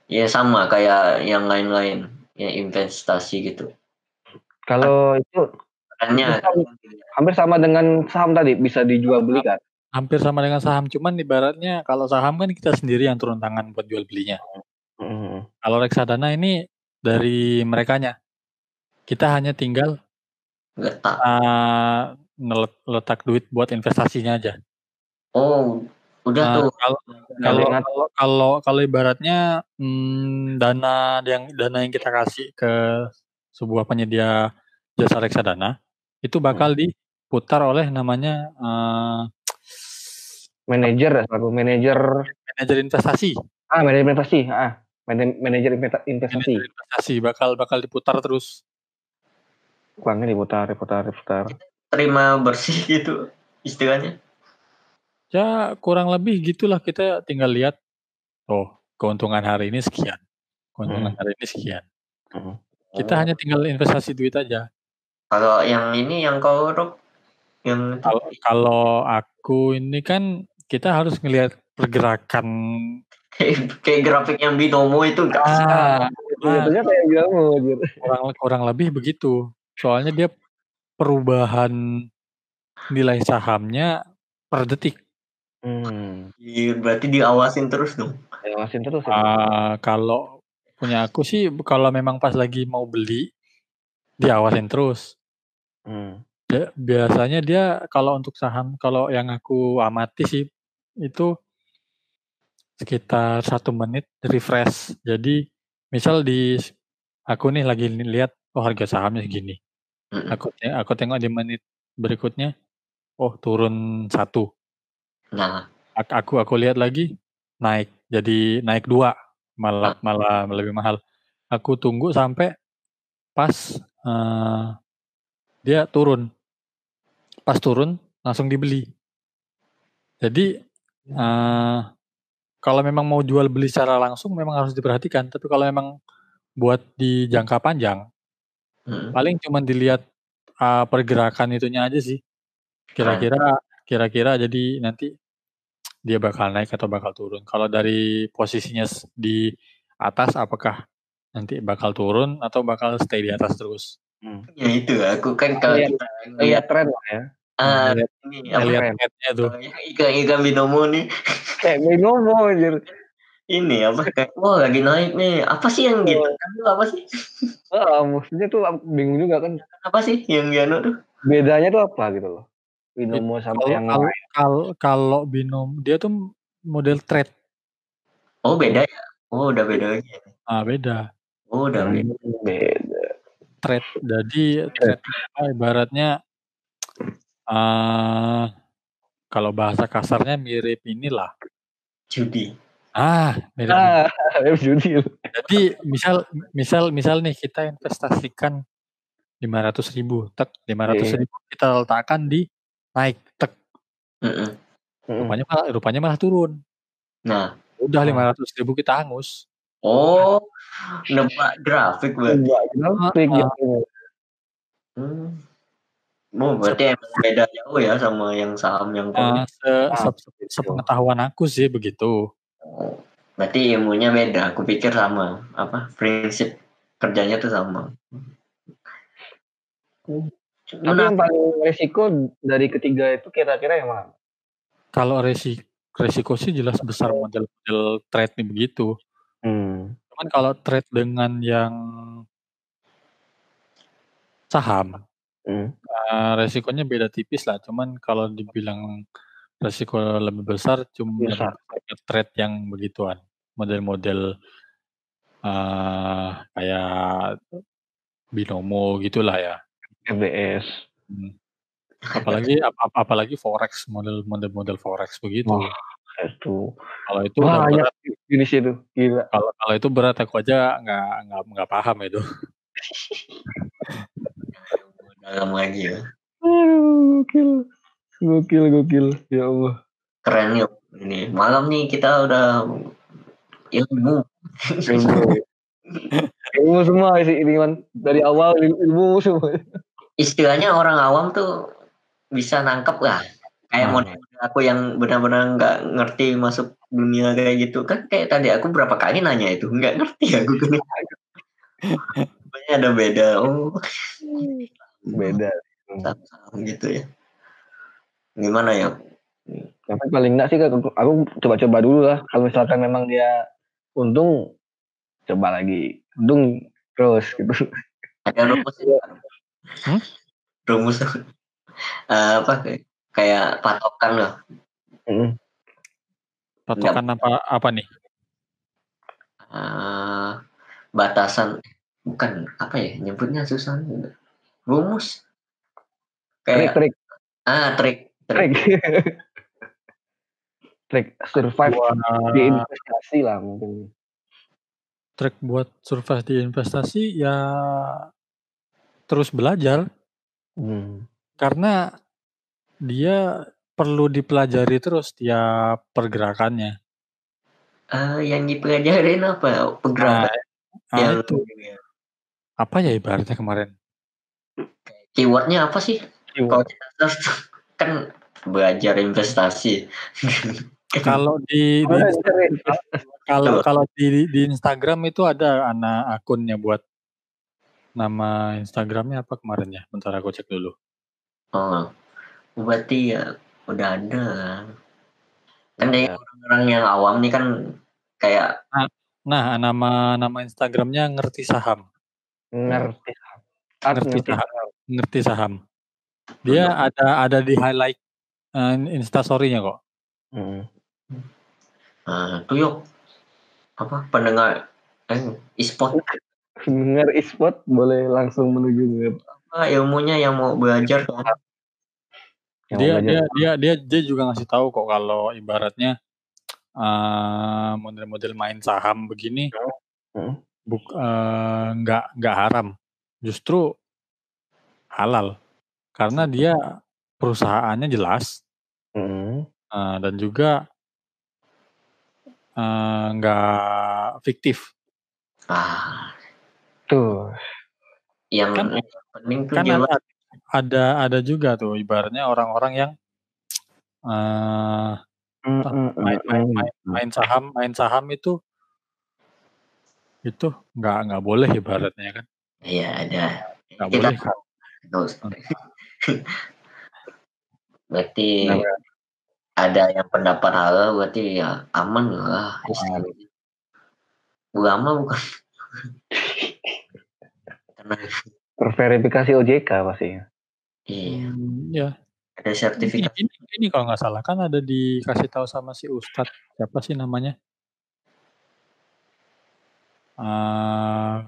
[SPEAKER 2] Ya sama kayak yang lain-lain, yang investasi gitu.
[SPEAKER 1] Kalau itu
[SPEAKER 2] Makanya
[SPEAKER 1] hampir sama dengan saham tadi bisa dijual belikan.
[SPEAKER 3] Hampir sama dengan saham, cuman ibaratnya kalau saham kan kita sendiri yang turun tangan buat jual belinya.
[SPEAKER 1] Mm.
[SPEAKER 3] Kalau reksadana ini dari merekanya. Kita hanya tinggal
[SPEAKER 2] nggak tak.
[SPEAKER 3] uh, letak duit buat investasinya aja.
[SPEAKER 2] Oh, udah
[SPEAKER 3] Nah,
[SPEAKER 2] tuh.
[SPEAKER 3] kalau kalau kalau kalau kalau ibaratnya hmm, dana yang dana yang kita kasih ke sebuah penyedia jasa reksadana itu bakal diputar oleh namanya eh,
[SPEAKER 1] Manajer, aku manajer
[SPEAKER 3] manajer investasi.
[SPEAKER 1] ah manajer investasi ah Man- manajer investa- investasi
[SPEAKER 3] Manajer investasi bakal bakal diputar terus.
[SPEAKER 1] uangnya diputar diputar diputar
[SPEAKER 2] Terima bersih gitu istilahnya.
[SPEAKER 3] Ya kurang lebih gitulah kita tinggal lihat oh keuntungan hari ini sekian. Keuntungan hari ini sekian.
[SPEAKER 1] Hmm.
[SPEAKER 3] Kita hanya tinggal investasi duit aja.
[SPEAKER 2] Kalau yang ini yang kau Rob, yang
[SPEAKER 3] Kalau kalau aku ini kan kita harus ngelihat pergerakan
[SPEAKER 2] kayak grafik yang binomo itu enggak
[SPEAKER 3] ah,
[SPEAKER 1] kayak gitu.
[SPEAKER 3] kurang kurang lebih begitu. Soalnya dia perubahan nilai sahamnya per detik.
[SPEAKER 1] Hmm.
[SPEAKER 2] Iya, berarti diawasin terus dong.
[SPEAKER 1] Awasin terus ya.
[SPEAKER 3] Ah, kalau punya aku sih kalau memang pas lagi mau beli diawasin terus.
[SPEAKER 1] Hmm.
[SPEAKER 3] Ya, biasanya dia kalau untuk saham kalau yang aku amati sih itu sekitar satu menit refresh. Jadi misal di aku nih lagi lihat oh harga sahamnya segini.
[SPEAKER 2] Mm-mm.
[SPEAKER 3] Aku aku tengok di menit berikutnya oh turun satu.
[SPEAKER 2] Nah,
[SPEAKER 3] Ak- Aku aku lihat lagi naik jadi naik dua malah malah lebih mahal. Aku tunggu sampai pas eh, dia turun. Pas turun langsung dibeli. Jadi eh, kalau memang mau jual beli secara langsung memang harus diperhatikan. Tapi kalau memang buat di jangka panjang
[SPEAKER 2] mm,
[SPEAKER 3] paling cuma dilihat uh, pergerakan itunya aja sih. Kira-kira kira-kira jadi nanti dia bakal naik atau bakal turun. Kalau dari posisinya di atas apakah nanti bakal turun atau bakal stay di atas terus.
[SPEAKER 2] Hmm. Ya itu aku kan kalau
[SPEAKER 1] lihat, lihat tren lah ya.
[SPEAKER 2] Ah,
[SPEAKER 3] lihat,
[SPEAKER 2] ini
[SPEAKER 3] lihat
[SPEAKER 2] apa?
[SPEAKER 3] trendnya tuh.
[SPEAKER 2] Ikan-ikan binomo nih.
[SPEAKER 1] Kayak binomo anjir.
[SPEAKER 2] Ini apa kayak wah lagi naik nih. Apa sih yang gitu? Kan apa sih?
[SPEAKER 1] Ah, maksudnya tuh bingung juga kan
[SPEAKER 2] Apa sih yang Giano tuh?
[SPEAKER 1] bedanya tuh apa gitu loh. Binomo sama
[SPEAKER 3] Kalau
[SPEAKER 1] yang
[SPEAKER 3] kalau
[SPEAKER 1] lain.
[SPEAKER 3] kalau kalau binom dia tuh model trade.
[SPEAKER 2] Oh beda ya? Oh udah beda lagi. ya?
[SPEAKER 3] Ah beda.
[SPEAKER 2] Oh udah beda.
[SPEAKER 1] Hmm, beda.
[SPEAKER 3] Trade. Jadi trade apa, ibaratnya eh kalau bahasa kasarnya mirip inilah.
[SPEAKER 2] Judi.
[SPEAKER 3] Ah, mirip.
[SPEAKER 1] Ah, web judi.
[SPEAKER 3] Jadi misal misal misal nih kita investasikan 500 ribu, tek 500
[SPEAKER 1] Iya.
[SPEAKER 3] ribu kita letakkan di naik, tek
[SPEAKER 2] Mm-mm.
[SPEAKER 1] Hmm.
[SPEAKER 3] rupanya malah, rupanya malah turun.
[SPEAKER 2] Nah,
[SPEAKER 3] Udah
[SPEAKER 1] Ah.
[SPEAKER 3] 500 ribu kita hangus.
[SPEAKER 2] oh nebak grafik berarti.
[SPEAKER 1] Enggak, grafik gitu.
[SPEAKER 2] Hmm. Oh berarti emang beda jauh ya sama yang saham yang
[SPEAKER 3] Eh, se,
[SPEAKER 1] Ah,
[SPEAKER 3] se- se- sepengetahuan aku sih begitu.
[SPEAKER 2] Oh, berarti ilmunya beda. Aku pikir sama. Apa prinsip kerjanya tuh sama.
[SPEAKER 1] Tapi
[SPEAKER 2] Nah,
[SPEAKER 1] yang paling resiko dari ketiga itu kira-kira yang mana?
[SPEAKER 3] Kalau resiko resiko sih jelas besar model-model trade nih begitu.
[SPEAKER 1] Hmm.
[SPEAKER 3] Cuman kalau trade dengan yang saham,
[SPEAKER 1] Hmm.
[SPEAKER 3] eh, resikonya beda tipis lah. Cuman kalau dibilang resiko lebih besar, cuma
[SPEAKER 1] Besar.
[SPEAKER 3] trade yang begituan, model-model eh kayak binomo gitulah ya.
[SPEAKER 1] FBS.
[SPEAKER 3] Hmm. Apalagi ap- ap- apalagi forex model-model model forex begitu.
[SPEAKER 1] Wah, Itu
[SPEAKER 3] Kalau itu udah
[SPEAKER 1] banyak
[SPEAKER 3] berat.
[SPEAKER 1] jenis itu. Gila.
[SPEAKER 3] Kalau kalau itu berat aku aja nggak nggak nggak paham itu.
[SPEAKER 2] dalam lagi ya.
[SPEAKER 1] Aduh, gokil. Gokil, gokil. Ya Allah.
[SPEAKER 2] Keren yuk. Ini malam nih kita udah ilmu.
[SPEAKER 1] Ilmu. ilmu semua sih ini kan dari awal il- ilmu semua.
[SPEAKER 2] Istilahnya orang awam tuh bisa nangkep lah. Kayak
[SPEAKER 3] Hmm.
[SPEAKER 2] model aku yang benar-benar nggak ngerti masuk dunia kayak gitu kan kayak tadi aku berapa kali nanya itu nggak ngerti aku kan. Ada beda. Oh,
[SPEAKER 1] Beda.
[SPEAKER 2] gitu ya. Gimana ya?
[SPEAKER 1] Tapi paling enggak sih aku, aku coba-coba dulu lah. Kalau misalkan memang dia untung, coba lagi. Untung terus gitu.
[SPEAKER 2] Ada rumus ya?
[SPEAKER 3] Hmm?
[SPEAKER 2] Rumus eh, apa kayak, kayak patokan loh.
[SPEAKER 1] Mm.
[SPEAKER 3] Patokan apa apa nih?
[SPEAKER 2] Eh, batasan bukan apa ya nyebutnya susah rumus kayak
[SPEAKER 1] Trik, trik,
[SPEAKER 2] ah trik trik
[SPEAKER 1] trik. trik survive
[SPEAKER 3] Wah.
[SPEAKER 1] di investasi lah mungkin.
[SPEAKER 3] Trik buat survive di investasi ya terus belajar
[SPEAKER 1] Hmm.
[SPEAKER 3] karena dia perlu dipelajari terus tiap pergerakannya.
[SPEAKER 2] Eh, yang dipelajarin apa pergerakan
[SPEAKER 3] nah
[SPEAKER 2] yang
[SPEAKER 3] itu apa ya ibaratnya kemarin?
[SPEAKER 2] keywordnya apa sih kalau
[SPEAKER 1] Keyword.
[SPEAKER 2] kita search kan belajar investasi
[SPEAKER 3] Kalau di, di kalau kalau di di Instagram itu ada anak akunnya buat nama Instagramnya apa kemarin ya? Bentar aku cek dulu.
[SPEAKER 2] oh berarti ya udah ada kan dari orang-orang yang awam nih kan kayak
[SPEAKER 3] Nah, nama nama Instagramnya ngerti saham.
[SPEAKER 1] ngerti. Art
[SPEAKER 3] Ngerti
[SPEAKER 1] ngerti.
[SPEAKER 3] saham. Ngerti saham. Dia ada ada di highlight uh, Instastory-nya kok.
[SPEAKER 1] Hmm.
[SPEAKER 2] ah tuh yuk apa pendengar eh e-sport
[SPEAKER 1] Dengar e-sport boleh langsung menuju ke
[SPEAKER 2] apa ilmunya yang mau belajar
[SPEAKER 1] yang
[SPEAKER 3] Dia
[SPEAKER 1] mau
[SPEAKER 3] dia
[SPEAKER 1] belajar.
[SPEAKER 3] dia dia dia juga ngasih tahu kok kalau ibaratnya eh, model-model main saham begini
[SPEAKER 1] Hmm.
[SPEAKER 3] buk eh, nggak nggak haram, justru halal karena dia perusahaannya jelas
[SPEAKER 1] Hmm.
[SPEAKER 3] eh, dan juga eh, nggak fiktif.
[SPEAKER 2] ah
[SPEAKER 1] Tuh.
[SPEAKER 2] yang
[SPEAKER 3] Kan-
[SPEAKER 2] penting tuh
[SPEAKER 3] Kan
[SPEAKER 2] jelas
[SPEAKER 3] ada ada ada juga tuh ibaratnya orang-orang yang
[SPEAKER 1] hmm,
[SPEAKER 3] main, main, main, main saham main saham itu itu nggak nggak boleh ibaratnya kan
[SPEAKER 2] Iya ada.
[SPEAKER 3] nggak
[SPEAKER 2] Kita
[SPEAKER 3] boleh kan
[SPEAKER 2] berarti
[SPEAKER 1] Nah,
[SPEAKER 2] ada yang pendapat halal berarti ya aman lah. istilahnya. Ulama bukan. Karena
[SPEAKER 1] terverifikasi OJK pasti.
[SPEAKER 2] iya,
[SPEAKER 3] Hmm, ya
[SPEAKER 2] ada
[SPEAKER 3] ini,
[SPEAKER 2] sertifikat.
[SPEAKER 3] ini, ini kalau nggak salah kan ada dikasih tahu sama si Ustadz siapa sih namanya Eh,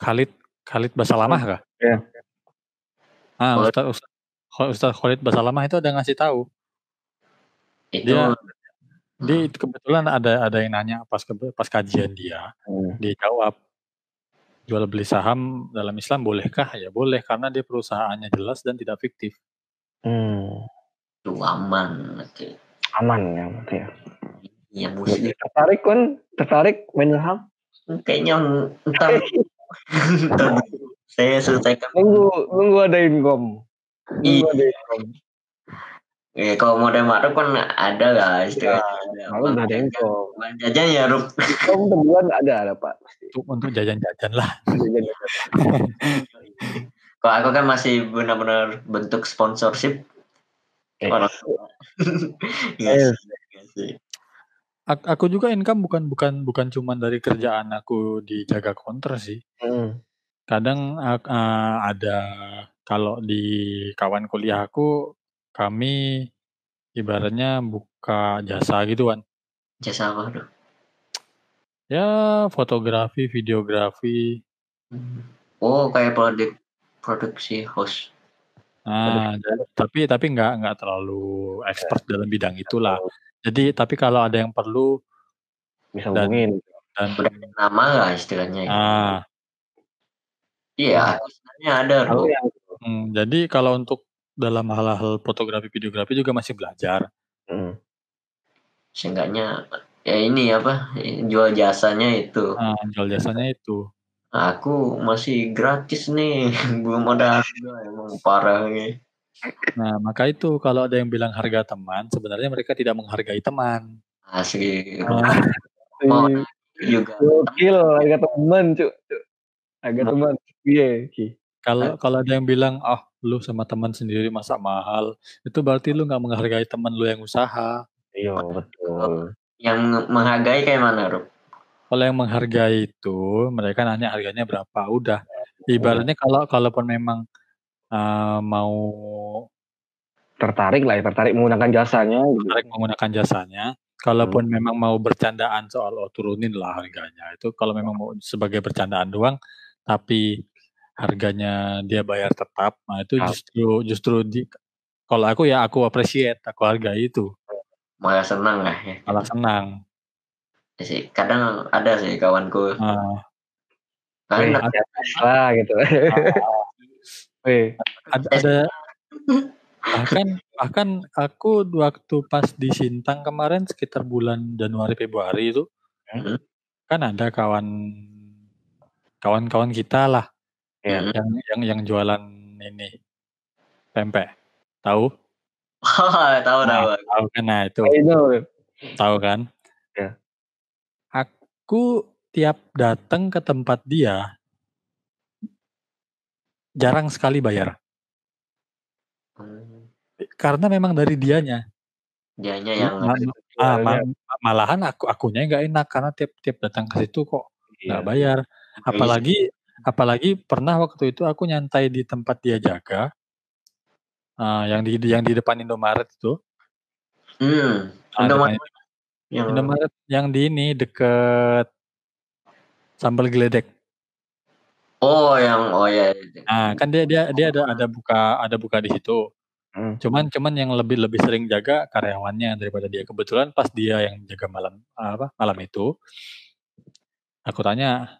[SPEAKER 3] Khalid Khalid Basalamah kah?
[SPEAKER 1] Iya.
[SPEAKER 3] Ah,
[SPEAKER 2] Khalid.
[SPEAKER 3] Ustadz Ustadz Ustadz Khalid Basalamah itu ada ngasih tahu.
[SPEAKER 2] Itu
[SPEAKER 3] Dia dia itu kebetulan ada ada yang nanya pas ke- pas kajian dia,
[SPEAKER 1] Hmm.
[SPEAKER 3] dia jawab jual beli saham dalam Islam bolehkah? Ya boleh karena dia perusahaannya jelas dan tidak fiktif.
[SPEAKER 1] Hmm.
[SPEAKER 2] itu aman. Oke.
[SPEAKER 1] Aman ya berarti ya.
[SPEAKER 2] Iya muslim.
[SPEAKER 1] Tertarik kan? Tertarik main saham?
[SPEAKER 2] Kayaknya entar, entar saya selesaikan.
[SPEAKER 1] Nunggu nunggu ada income. Nunggu
[SPEAKER 2] Iya.
[SPEAKER 1] ada income.
[SPEAKER 2] Eh, kalau model makro kan ada lah istilahnya.
[SPEAKER 1] Kalau udah ada income.
[SPEAKER 2] Uang jajan ya Rup.
[SPEAKER 1] Income sebulan ada ada pak.
[SPEAKER 3] Untuk untuk jajan-jajan lah.
[SPEAKER 2] Kalau aku kan masih benar-benar bentuk sponsorship
[SPEAKER 1] Eh.
[SPEAKER 2] orang tua. Iya
[SPEAKER 1] Eh.
[SPEAKER 2] sih, iya
[SPEAKER 3] Aku juga income bukan bukan bukan cuma dari kerjaan aku dijaga counter sih.
[SPEAKER 1] Hmm.
[SPEAKER 3] Kadang eh, ada kalau di kawan kuliah aku kami ibaratnya buka jasa gitu kan.
[SPEAKER 2] Jasa apa tuh?
[SPEAKER 3] Ya fotografi, videografi.
[SPEAKER 2] Oh kayak produk produksi host.
[SPEAKER 3] Nah, tapi tapi nggak nggak terlalu expert dalam bidang itulah. Jadi tapi kalau ada yang perlu
[SPEAKER 1] Bisa
[SPEAKER 3] Dan-
[SPEAKER 1] hubungin.
[SPEAKER 3] dan
[SPEAKER 2] Udah ada nama lah istilahnya. ya.
[SPEAKER 3] ah
[SPEAKER 2] Iya, aku sebenarnya ada
[SPEAKER 1] yang
[SPEAKER 3] hmm, jadi kalau untuk dalam hal-hal fotografi, videografi juga masih belajar.
[SPEAKER 1] Hmm.
[SPEAKER 2] Seenggaknya ya ini apa jual jasanya itu.
[SPEAKER 3] Nah, jual jasanya itu.
[SPEAKER 2] Aku masih gratis nih, belum ada harga emang parah nih.
[SPEAKER 3] Nah, maka itu kalau ada yang bilang harga teman, sebenarnya mereka tidak menghargai teman.
[SPEAKER 2] Asli
[SPEAKER 3] Ah,
[SPEAKER 2] Oh. Juga.
[SPEAKER 1] Gokil, harga teman cuk. cuk. Harga
[SPEAKER 2] Nah.
[SPEAKER 1] teman. Iya, Ki.
[SPEAKER 3] kalau kalau ada yang bilang, "Ah, lu sama teman sendiri masa mahal." Itu berarti lu nggak menghargai teman lu yang usaha.
[SPEAKER 1] Iya, betul.
[SPEAKER 2] Yang menghargai kayak mana, Rup?
[SPEAKER 3] Kalau yang menghargai itu, mereka nanya harganya berapa, udah. Ibaratnya kalau kalaupun memang eh, mau
[SPEAKER 1] Tertarik lah ya, tertarik menggunakan jasanya gitu.
[SPEAKER 3] tertarik menggunakan jasanya, kalaupun memang mau bercandaan soal oh turunin lah harganya. Itu kalau memang mau sebagai bercandaan doang, tapi harganya dia bayar tetap, nah itu
[SPEAKER 1] Ah.
[SPEAKER 3] justru justru di kalau aku ya aku appreciate, aku hargai itu,
[SPEAKER 2] Malah senang lah ya.
[SPEAKER 3] malah senang.
[SPEAKER 2] Ya sih, kadang ada sih kawanku. Kalian
[SPEAKER 3] ada,
[SPEAKER 1] Lah gitu. Weh,
[SPEAKER 3] ada, ada bahkan bahkan aku waktu pas di Sintang kemarin sekitar bulan Januari Februari itu
[SPEAKER 2] Hmm.
[SPEAKER 3] kan ada kawan kawan-kawan kita lah
[SPEAKER 1] ya.
[SPEAKER 3] Yang yang yang jualan ini pempek tahu
[SPEAKER 2] Oh, tahu tahu.
[SPEAKER 3] Nah, tahu kan nah itu
[SPEAKER 1] I know.
[SPEAKER 3] tahu kan
[SPEAKER 1] Ya.
[SPEAKER 3] aku tiap datang ke tempat dia jarang sekali bayar
[SPEAKER 2] Hmm,
[SPEAKER 3] karena memang dari dianya
[SPEAKER 2] Dianya yang
[SPEAKER 3] Ma- ah, ma-
[SPEAKER 1] Jualnya.
[SPEAKER 3] malahan aku akunya nggak enak karena tiap tiap datang ke situ kok nggak
[SPEAKER 1] Iya.
[SPEAKER 3] bayar apalagi apalagi pernah waktu itu aku nyantai di tempat dia jaga ah, yang di yang di depan Indomaret itu
[SPEAKER 2] Hmm,
[SPEAKER 3] Ah,
[SPEAKER 2] Indomaret yang
[SPEAKER 3] Indomaret yang di ini deket sambal geledek
[SPEAKER 2] Oh, yang oh ya.
[SPEAKER 3] nah kan dia dia dia ada ada buka ada buka di situ
[SPEAKER 1] Hmm.
[SPEAKER 3] cuman cuman yang lebih lebih sering jaga karyawannya daripada dia kebetulan pas dia yang jaga malam apa malam itu aku tanya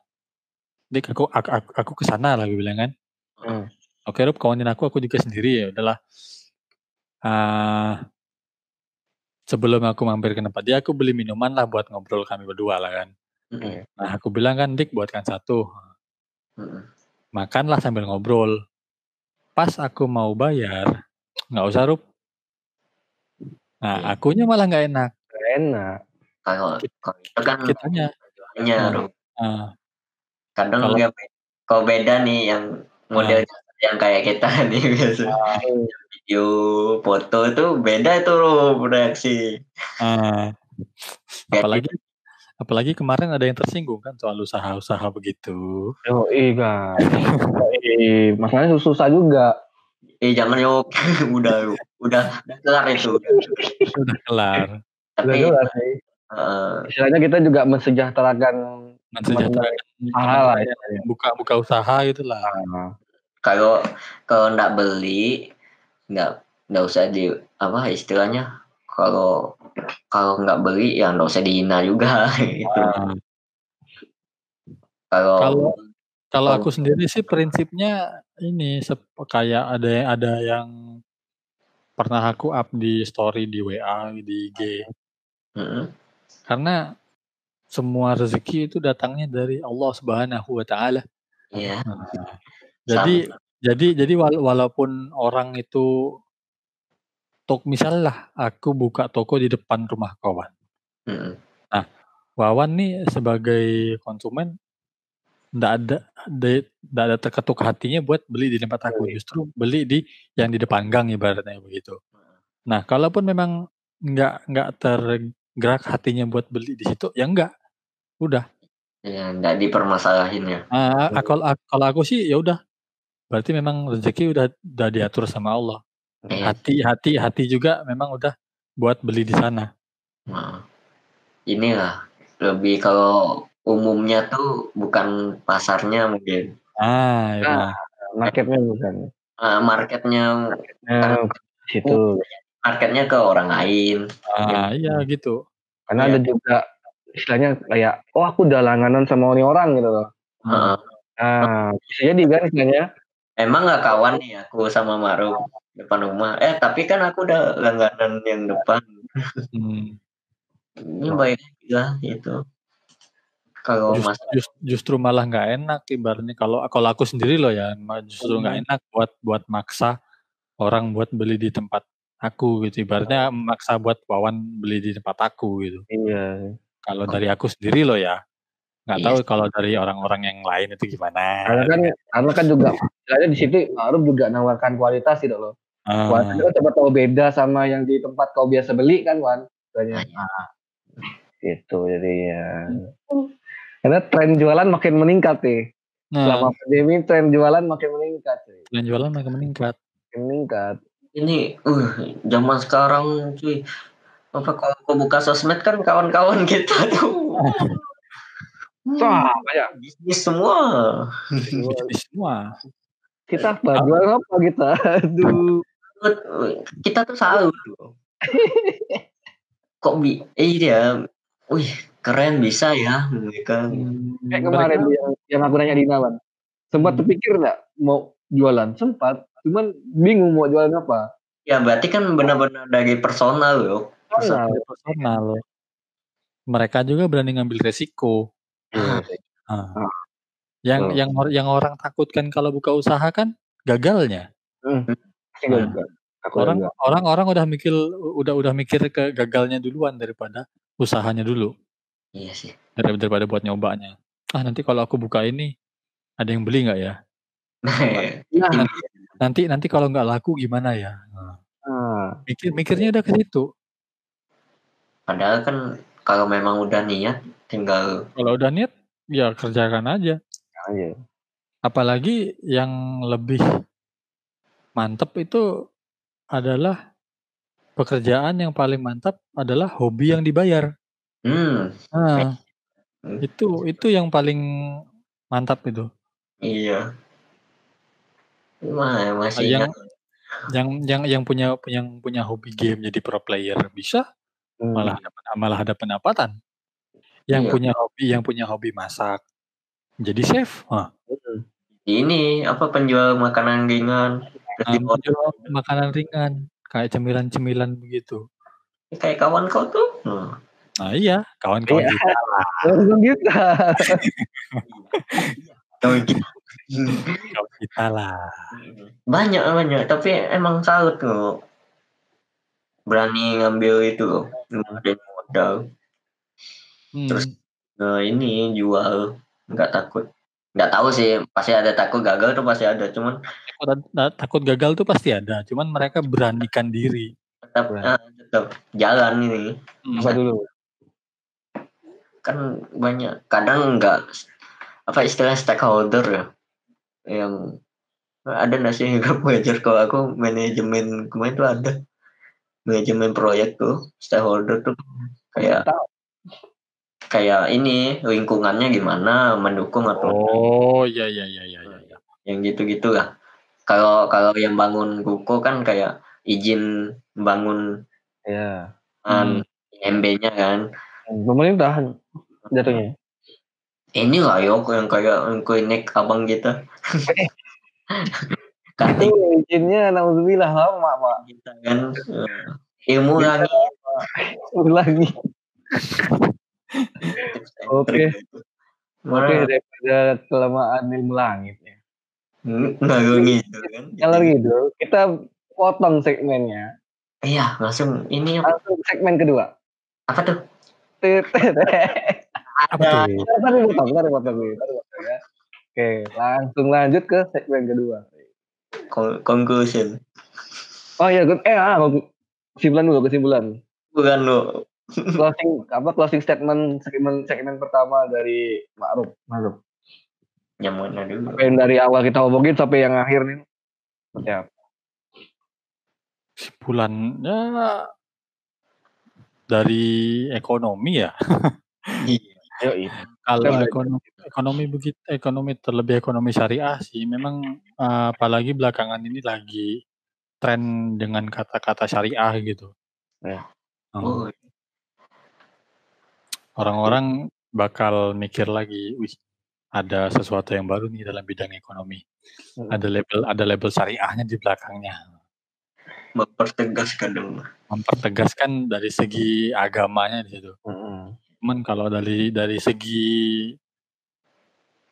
[SPEAKER 3] dik aku aku aku, aku ke sana lagi bilang kan
[SPEAKER 1] Hmm.
[SPEAKER 3] oke Rup kawanin aku aku juga sendiri ya udahlah Ah, sebelum aku mampir ke tempat dia aku beli minuman lah buat ngobrol kami berdua lah kan
[SPEAKER 2] Hmm,
[SPEAKER 3] nah aku bilang kan dik buatkan satu
[SPEAKER 2] hmm.
[SPEAKER 3] makanlah sambil ngobrol pas aku mau bayar nggak usah Rup nah
[SPEAKER 2] Iya.
[SPEAKER 3] akunya malah nggak enak
[SPEAKER 1] Enak.
[SPEAKER 2] Kalau kan
[SPEAKER 3] kitanya
[SPEAKER 2] hanya
[SPEAKER 3] Nah,
[SPEAKER 2] Rum.
[SPEAKER 3] ah.
[SPEAKER 2] Kadang
[SPEAKER 3] Kalau
[SPEAKER 2] ya kalau beda nih yang
[SPEAKER 3] Ah.
[SPEAKER 2] modelnya yang kayak kita nih biasa.
[SPEAKER 3] Ah.
[SPEAKER 2] Video, foto itu beda itu Rum reaksi.
[SPEAKER 3] Ah.
[SPEAKER 2] Kayak
[SPEAKER 3] Apalagi apalagi kemarin ada yang tersinggung kan soal usaha-usaha begitu.
[SPEAKER 1] Kan. Yoi, masalahnya susah juga.
[SPEAKER 2] Eh jangan yok, udah udah udah kelar itu.
[SPEAKER 3] Udah kelar.
[SPEAKER 1] Udah
[SPEAKER 2] Tapi
[SPEAKER 1] jelas sih.
[SPEAKER 2] heeh,
[SPEAKER 1] Istilahnya kita juga mensejahterakan
[SPEAKER 3] Mensejahterakan
[SPEAKER 1] usaha lah ya.
[SPEAKER 3] buka buka usaha gitu lah.
[SPEAKER 1] Nah,
[SPEAKER 2] kalau kalau nggak beli nggak nggak usah di apa istilahnya kalau kalau nggak beli ya nggak usah dihina juga gitu.
[SPEAKER 3] Ah.
[SPEAKER 2] Kalau
[SPEAKER 3] Kalau kalau aku sendiri sih prinsipnya ini kayak ada yang ada yang pernah aku up di story di WA di IG
[SPEAKER 2] Mm-mm.
[SPEAKER 3] karena semua rezeki itu datangnya dari Allah Subhanahu wa taala.
[SPEAKER 2] Iya.
[SPEAKER 3] Nah, jadi
[SPEAKER 2] sama.
[SPEAKER 3] jadi jadi wala- walaupun orang itu tok misalnya aku buka toko di depan rumah kawan.
[SPEAKER 2] Mm-mm.
[SPEAKER 3] Wawan nih sebagai konsumen ndak ada ndak ada terketuk hatinya buat beli di tempat aku justru beli di yang di depan gang ibaratnya begitu. Nah, kalaupun memang nggak nggak tergerak hatinya buat beli di situ ya enggak. Udah.
[SPEAKER 2] Ya nggak dipermasalahin ya.
[SPEAKER 3] Ah, kalau kalau aku sih ya udah. Berarti memang rezeki udah udah diatur sama Allah.
[SPEAKER 2] Iya.
[SPEAKER 3] Hati hati hati juga memang udah buat beli di sana.
[SPEAKER 2] Nah, inilah lebih kalau umumnya tuh bukan pasarnya mungkin
[SPEAKER 3] Ah, ya
[SPEAKER 1] Nah. marketnya bukan.
[SPEAKER 2] Eh, marketnya
[SPEAKER 1] Nah, situ.
[SPEAKER 2] marketnya ke orang lain.
[SPEAKER 3] Ah, iya gitu.
[SPEAKER 1] Karena
[SPEAKER 2] Iya.
[SPEAKER 1] ada juga istilahnya kayak, oh aku udah langganan sama ini orang gitu loh.
[SPEAKER 3] Ah,
[SPEAKER 2] Heeh.
[SPEAKER 1] Nah, bisa jadi kan istilahnya.
[SPEAKER 2] Emang nggak kawan nih aku sama Maruf depan rumah. Eh tapi kan aku udah langganan yang depan.
[SPEAKER 3] hmm.
[SPEAKER 2] Ini baik juga itu. Kalau
[SPEAKER 3] Just-
[SPEAKER 2] mas
[SPEAKER 3] just- justru malah nggak enak ibaratnya kalau kalau aku sendiri loh ya justru nggak enak buat buat maksa orang buat beli di tempat aku gitu ibaratnya maksa buat wawan beli di tempat aku gitu
[SPEAKER 1] Iya.
[SPEAKER 3] Kalau dari aku sendiri loh ya nggak
[SPEAKER 2] Iya.
[SPEAKER 3] tahu kalau dari orang-orang yang lain itu gimana
[SPEAKER 1] Karena kan, karena kan juga istilahnya di situ Ma'ruf juga nawarkan kualitas gitu loh.
[SPEAKER 3] Ah,
[SPEAKER 1] Kualitasnya kan coba tahu beda sama yang di tempat kau biasa beli kan, Wan. Istilahnya.
[SPEAKER 2] Iya.
[SPEAKER 1] Gitu jadinya. Karena tren jualan makin meningkat nih.
[SPEAKER 3] nah
[SPEAKER 1] Selama pandemi tren jualan makin meningkat. Cuy.
[SPEAKER 3] dan jualan makin meningkat
[SPEAKER 1] Makin meningkat.
[SPEAKER 2] ini uh zaman sekarang cuy apa kalau aku buka sosmed kan kawan-kawan kita tuh
[SPEAKER 1] Wah, banyak.
[SPEAKER 2] bisnis semua.
[SPEAKER 3] bisnis semua
[SPEAKER 1] Kita apa? Jualan apa kita? Aduh.
[SPEAKER 2] Kita tuh salut. Kok bi eh dia wih keren bisa ya mereka.
[SPEAKER 1] Kayak kemarin
[SPEAKER 3] Mereka-
[SPEAKER 1] yang, yang aku nanya di Nawan. Sempat
[SPEAKER 3] Hmm.
[SPEAKER 1] terpikir nggak mau jualan? Sempat. Cuman bingung mau jualan apa.
[SPEAKER 2] Ya berarti kan benar-benar dari personal loh.
[SPEAKER 1] Personal.
[SPEAKER 3] Dari personal mereka juga berani ngambil resiko.
[SPEAKER 2] Ah,
[SPEAKER 3] Ah. Yang
[SPEAKER 1] Betul.
[SPEAKER 3] yang yang orang takutkan kalau buka usaha kan gagalnya.
[SPEAKER 1] Gua
[SPEAKER 3] Nah. orang
[SPEAKER 1] juga.
[SPEAKER 3] orang orang udah mikir udah udah mikir ke gagalnya duluan daripada usahanya dulu.
[SPEAKER 2] Iya sih.
[SPEAKER 3] Dar- daripada buat nyobanya. Ah nanti kalau aku buka ini ada yang beli nggak ya?
[SPEAKER 1] Nah,
[SPEAKER 3] nanti nanti nanti kalau nggak laku gimana ya? Nah,
[SPEAKER 1] ah,
[SPEAKER 3] mikir mikirnya udah ke situ
[SPEAKER 2] Padahal kan kalau memang udah niat tinggal
[SPEAKER 3] kalau udah niat ya kerjakan aja
[SPEAKER 1] aja.
[SPEAKER 3] apalagi yang lebih mantep itu adalah pekerjaan yang paling mantap adalah hobi yang dibayar
[SPEAKER 2] hmm
[SPEAKER 3] nah
[SPEAKER 2] Hmm.
[SPEAKER 3] itu itu yang paling mantap itu
[SPEAKER 2] iya. Masih
[SPEAKER 3] yang yang yang yang punya yang punya hobi game jadi pro player bisa
[SPEAKER 1] Hmm.
[SPEAKER 3] malah ada malah ada pendapatan yang
[SPEAKER 2] Iya.
[SPEAKER 3] punya hobi yang punya hobi masak jadi chef Wah,
[SPEAKER 1] Hmm.
[SPEAKER 2] ini apa penjual makanan ringan
[SPEAKER 3] nah, menjual makanan ringan kayak cemilan-cemilan begitu
[SPEAKER 2] kayak kawan kau tuh Hmm.
[SPEAKER 3] nah iya kawan-kawan
[SPEAKER 1] Iya.
[SPEAKER 3] kita.
[SPEAKER 2] Kawan kita.
[SPEAKER 3] kawan kita lah
[SPEAKER 2] banyak banyak tapi emang salut kok berani ngambil itu loh modal. Terus nah ini jual nggak takut. Nggak tahu sih pasti ada takut gagal tuh pasti ada cuman
[SPEAKER 3] takut, takut gagal tuh pasti ada cuman mereka beranikan diri.
[SPEAKER 2] Tetap ah, tetap jalan ini.
[SPEAKER 1] Hmm. apa dulu
[SPEAKER 2] kan banyak kadang nggak apa istilah stakeholder ya yang ada nasi nggak belajar? Kalau aku manajemen kemarin tuh ada manajemen proyek tuh stakeholder tuh kayak kayak ini lingkungannya gimana mendukung atau
[SPEAKER 3] oh iya iya iya iya ya.
[SPEAKER 2] yang gitu-gitu lah. Kalau kalau yang bangun ruko kan kayak izin bangun
[SPEAKER 1] ya
[SPEAKER 2] um, hmm. MB-nya kan.
[SPEAKER 1] Pemerintah jatuhnya.
[SPEAKER 2] Ini lah yo yang kayak klinik abang gitu
[SPEAKER 1] Kating izinnya nauzubillah lama pak
[SPEAKER 2] kita kan ilmu lagi
[SPEAKER 1] ilmu lagi Oke. Oke daripada kelamaan ilmu langit ya.
[SPEAKER 2] Ngalur gitu kan.
[SPEAKER 1] Ngalur gitu. Kita potong segmennya.
[SPEAKER 2] Iya, langsung ini
[SPEAKER 1] langsung segmen kedua.
[SPEAKER 2] Apa tuh?
[SPEAKER 1] Apa tuh? Tadi potong, tadi potong ya. Oke, langsung lanjut ke segmen kedua.
[SPEAKER 2] Conclusion.
[SPEAKER 1] Oh iya, eh ah, kesimpulan dulu, kesimpulan.
[SPEAKER 2] Bukan lo
[SPEAKER 1] closing apa closing statement segmen segmen pertama dari Ma'ruf. Ma'ruf.
[SPEAKER 2] Yang mana dulu.
[SPEAKER 1] Yang dari awal kita ngomongin sampai yang akhir nih? Seperti apa
[SPEAKER 3] kesimpulannya dari ekonomi ya?
[SPEAKER 1] Iya.
[SPEAKER 3] Kalau ekonomi ekonomi begitu ekonomi terlebih ekonomi syariah sih memang uh, apalagi belakangan ini lagi tren dengan kata-kata syariah gitu
[SPEAKER 1] ya.
[SPEAKER 3] Oh, orang-orang bakal mikir lagi, wih ada sesuatu yang baru nih dalam bidang ekonomi. Hmm. Ada label ada label syariahnya di belakangnya.
[SPEAKER 2] Mempertegaskan dong.
[SPEAKER 3] Mempertegaskan dari segi agamanya di situ.
[SPEAKER 1] Hmm.
[SPEAKER 3] Cuman kalau dari dari segi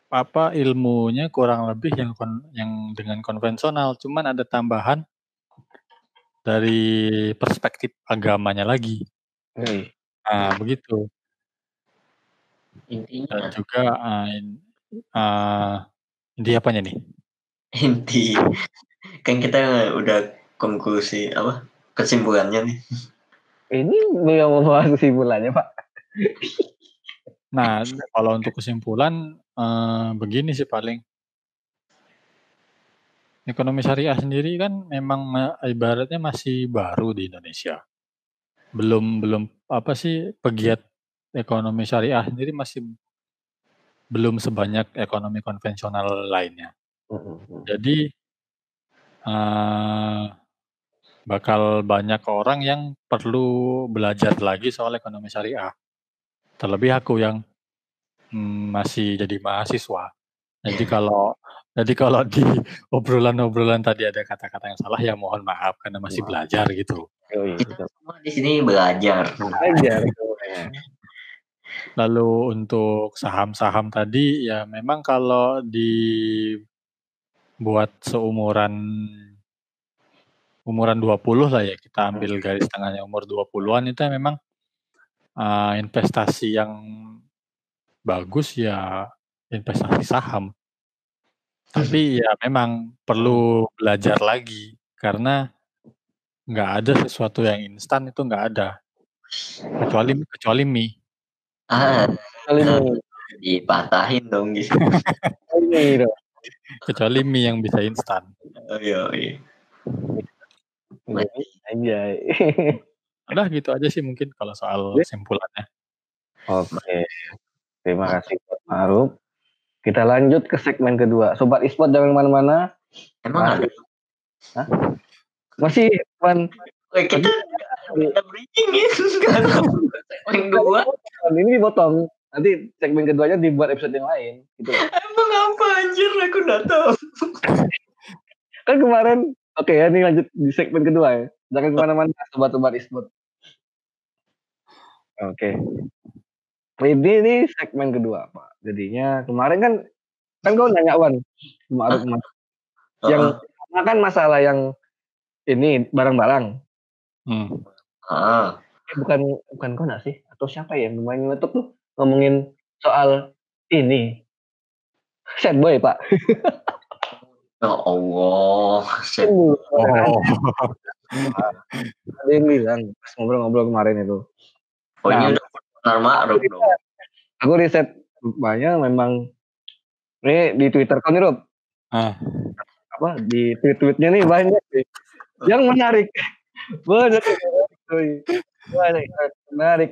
[SPEAKER 3] apa ilmunya kurang lebih yang kon, yang dengan konvensional, cuman ada tambahan dari perspektif agamanya lagi.
[SPEAKER 1] Hmm.
[SPEAKER 3] Nah, begitu.
[SPEAKER 2] Intinya.
[SPEAKER 3] Dan juga uh, uh, inti apanya nih?
[SPEAKER 2] Inti kan kita udah konklusi apa kesimpulannya nih.
[SPEAKER 1] Ini belum mau kesimpulannya pak.
[SPEAKER 3] Nah kalau untuk kesimpulan uh, begini sih paling ekonomi syariah sendiri kan memang ibaratnya masih baru di Indonesia. Belum belum apa sih pegiat ekonomi syariah sendiri masih belum sebanyak ekonomi konvensional lainnya. Jadi uh, bakal banyak orang yang perlu belajar lagi soal ekonomi syariah. Terlebih aku yang mm, masih jadi mahasiswa. Jadi kalau jadi kalau di obrolan-obrolan tadi ada kata-kata yang salah ya mohon maaf karena masih belajar gitu.
[SPEAKER 2] Kita semua di sini belajar.
[SPEAKER 1] Belajar.
[SPEAKER 3] Lalu untuk saham-saham tadi ya memang kalau dibuat seumuran umuran 20 lah ya kita ambil garis tengahnya umur 20-an itu memang uh, investasi yang bagus ya investasi saham. Tapi ya memang perlu belajar lagi karena nggak ada sesuatu yang instan itu nggak ada kecuali kecuali mie
[SPEAKER 2] Ah, uh, dipatahin dong gitu.
[SPEAKER 3] Kecuali mie yang bisa instan.
[SPEAKER 2] Oh iya, iya.
[SPEAKER 1] Anjay.
[SPEAKER 3] Udah gitu aja sih mungkin kalau soal kesimpulannya.
[SPEAKER 1] Oke. Terima kasih Pak Maruf. Kita lanjut ke segmen kedua. Sobat e-sport jangan mana-mana.
[SPEAKER 2] Emang ada?
[SPEAKER 1] Hah? Masih, Pan.
[SPEAKER 2] kita ada breaking ya. Segmen dua.
[SPEAKER 1] Ini dipotong. Nanti segmen keduanya dibuat episode yang lain. Gitu.
[SPEAKER 2] Emang apa anjir? Aku tahu.
[SPEAKER 1] kan kemarin, oke okay, ya, ini lanjut di segmen kedua ya. Jangan ke mana-mana, sobat-sobat e-sport. Oke. Okay. Ini, ini segmen kedua, Pak. Jadinya kemarin kan, kan kau nanya Wan, kemarin yang uh kan masalah yang ini barang-barang.
[SPEAKER 3] Hmm.
[SPEAKER 2] Ah.
[SPEAKER 1] Eh, bukan bukan kau nggak sih? Atau siapa ya yang main nyetok tuh? ngomongin soal ini. Sad boy, Pak.
[SPEAKER 2] Ya Allah.
[SPEAKER 1] Kan dulu
[SPEAKER 3] Oh.
[SPEAKER 1] ada yang bilang pas ngobrol-ngobrol kemarin itu.
[SPEAKER 2] Oh ini
[SPEAKER 1] Nah,
[SPEAKER 2] udah benar ma'ruf dong.
[SPEAKER 1] Aku riset rupanya memang ini di Twitter kan nih, Rob.
[SPEAKER 3] Ah.
[SPEAKER 1] Apa di tweet-tweetnya nih banyak sih. Yang menarik. Banyak. Banyak menarik.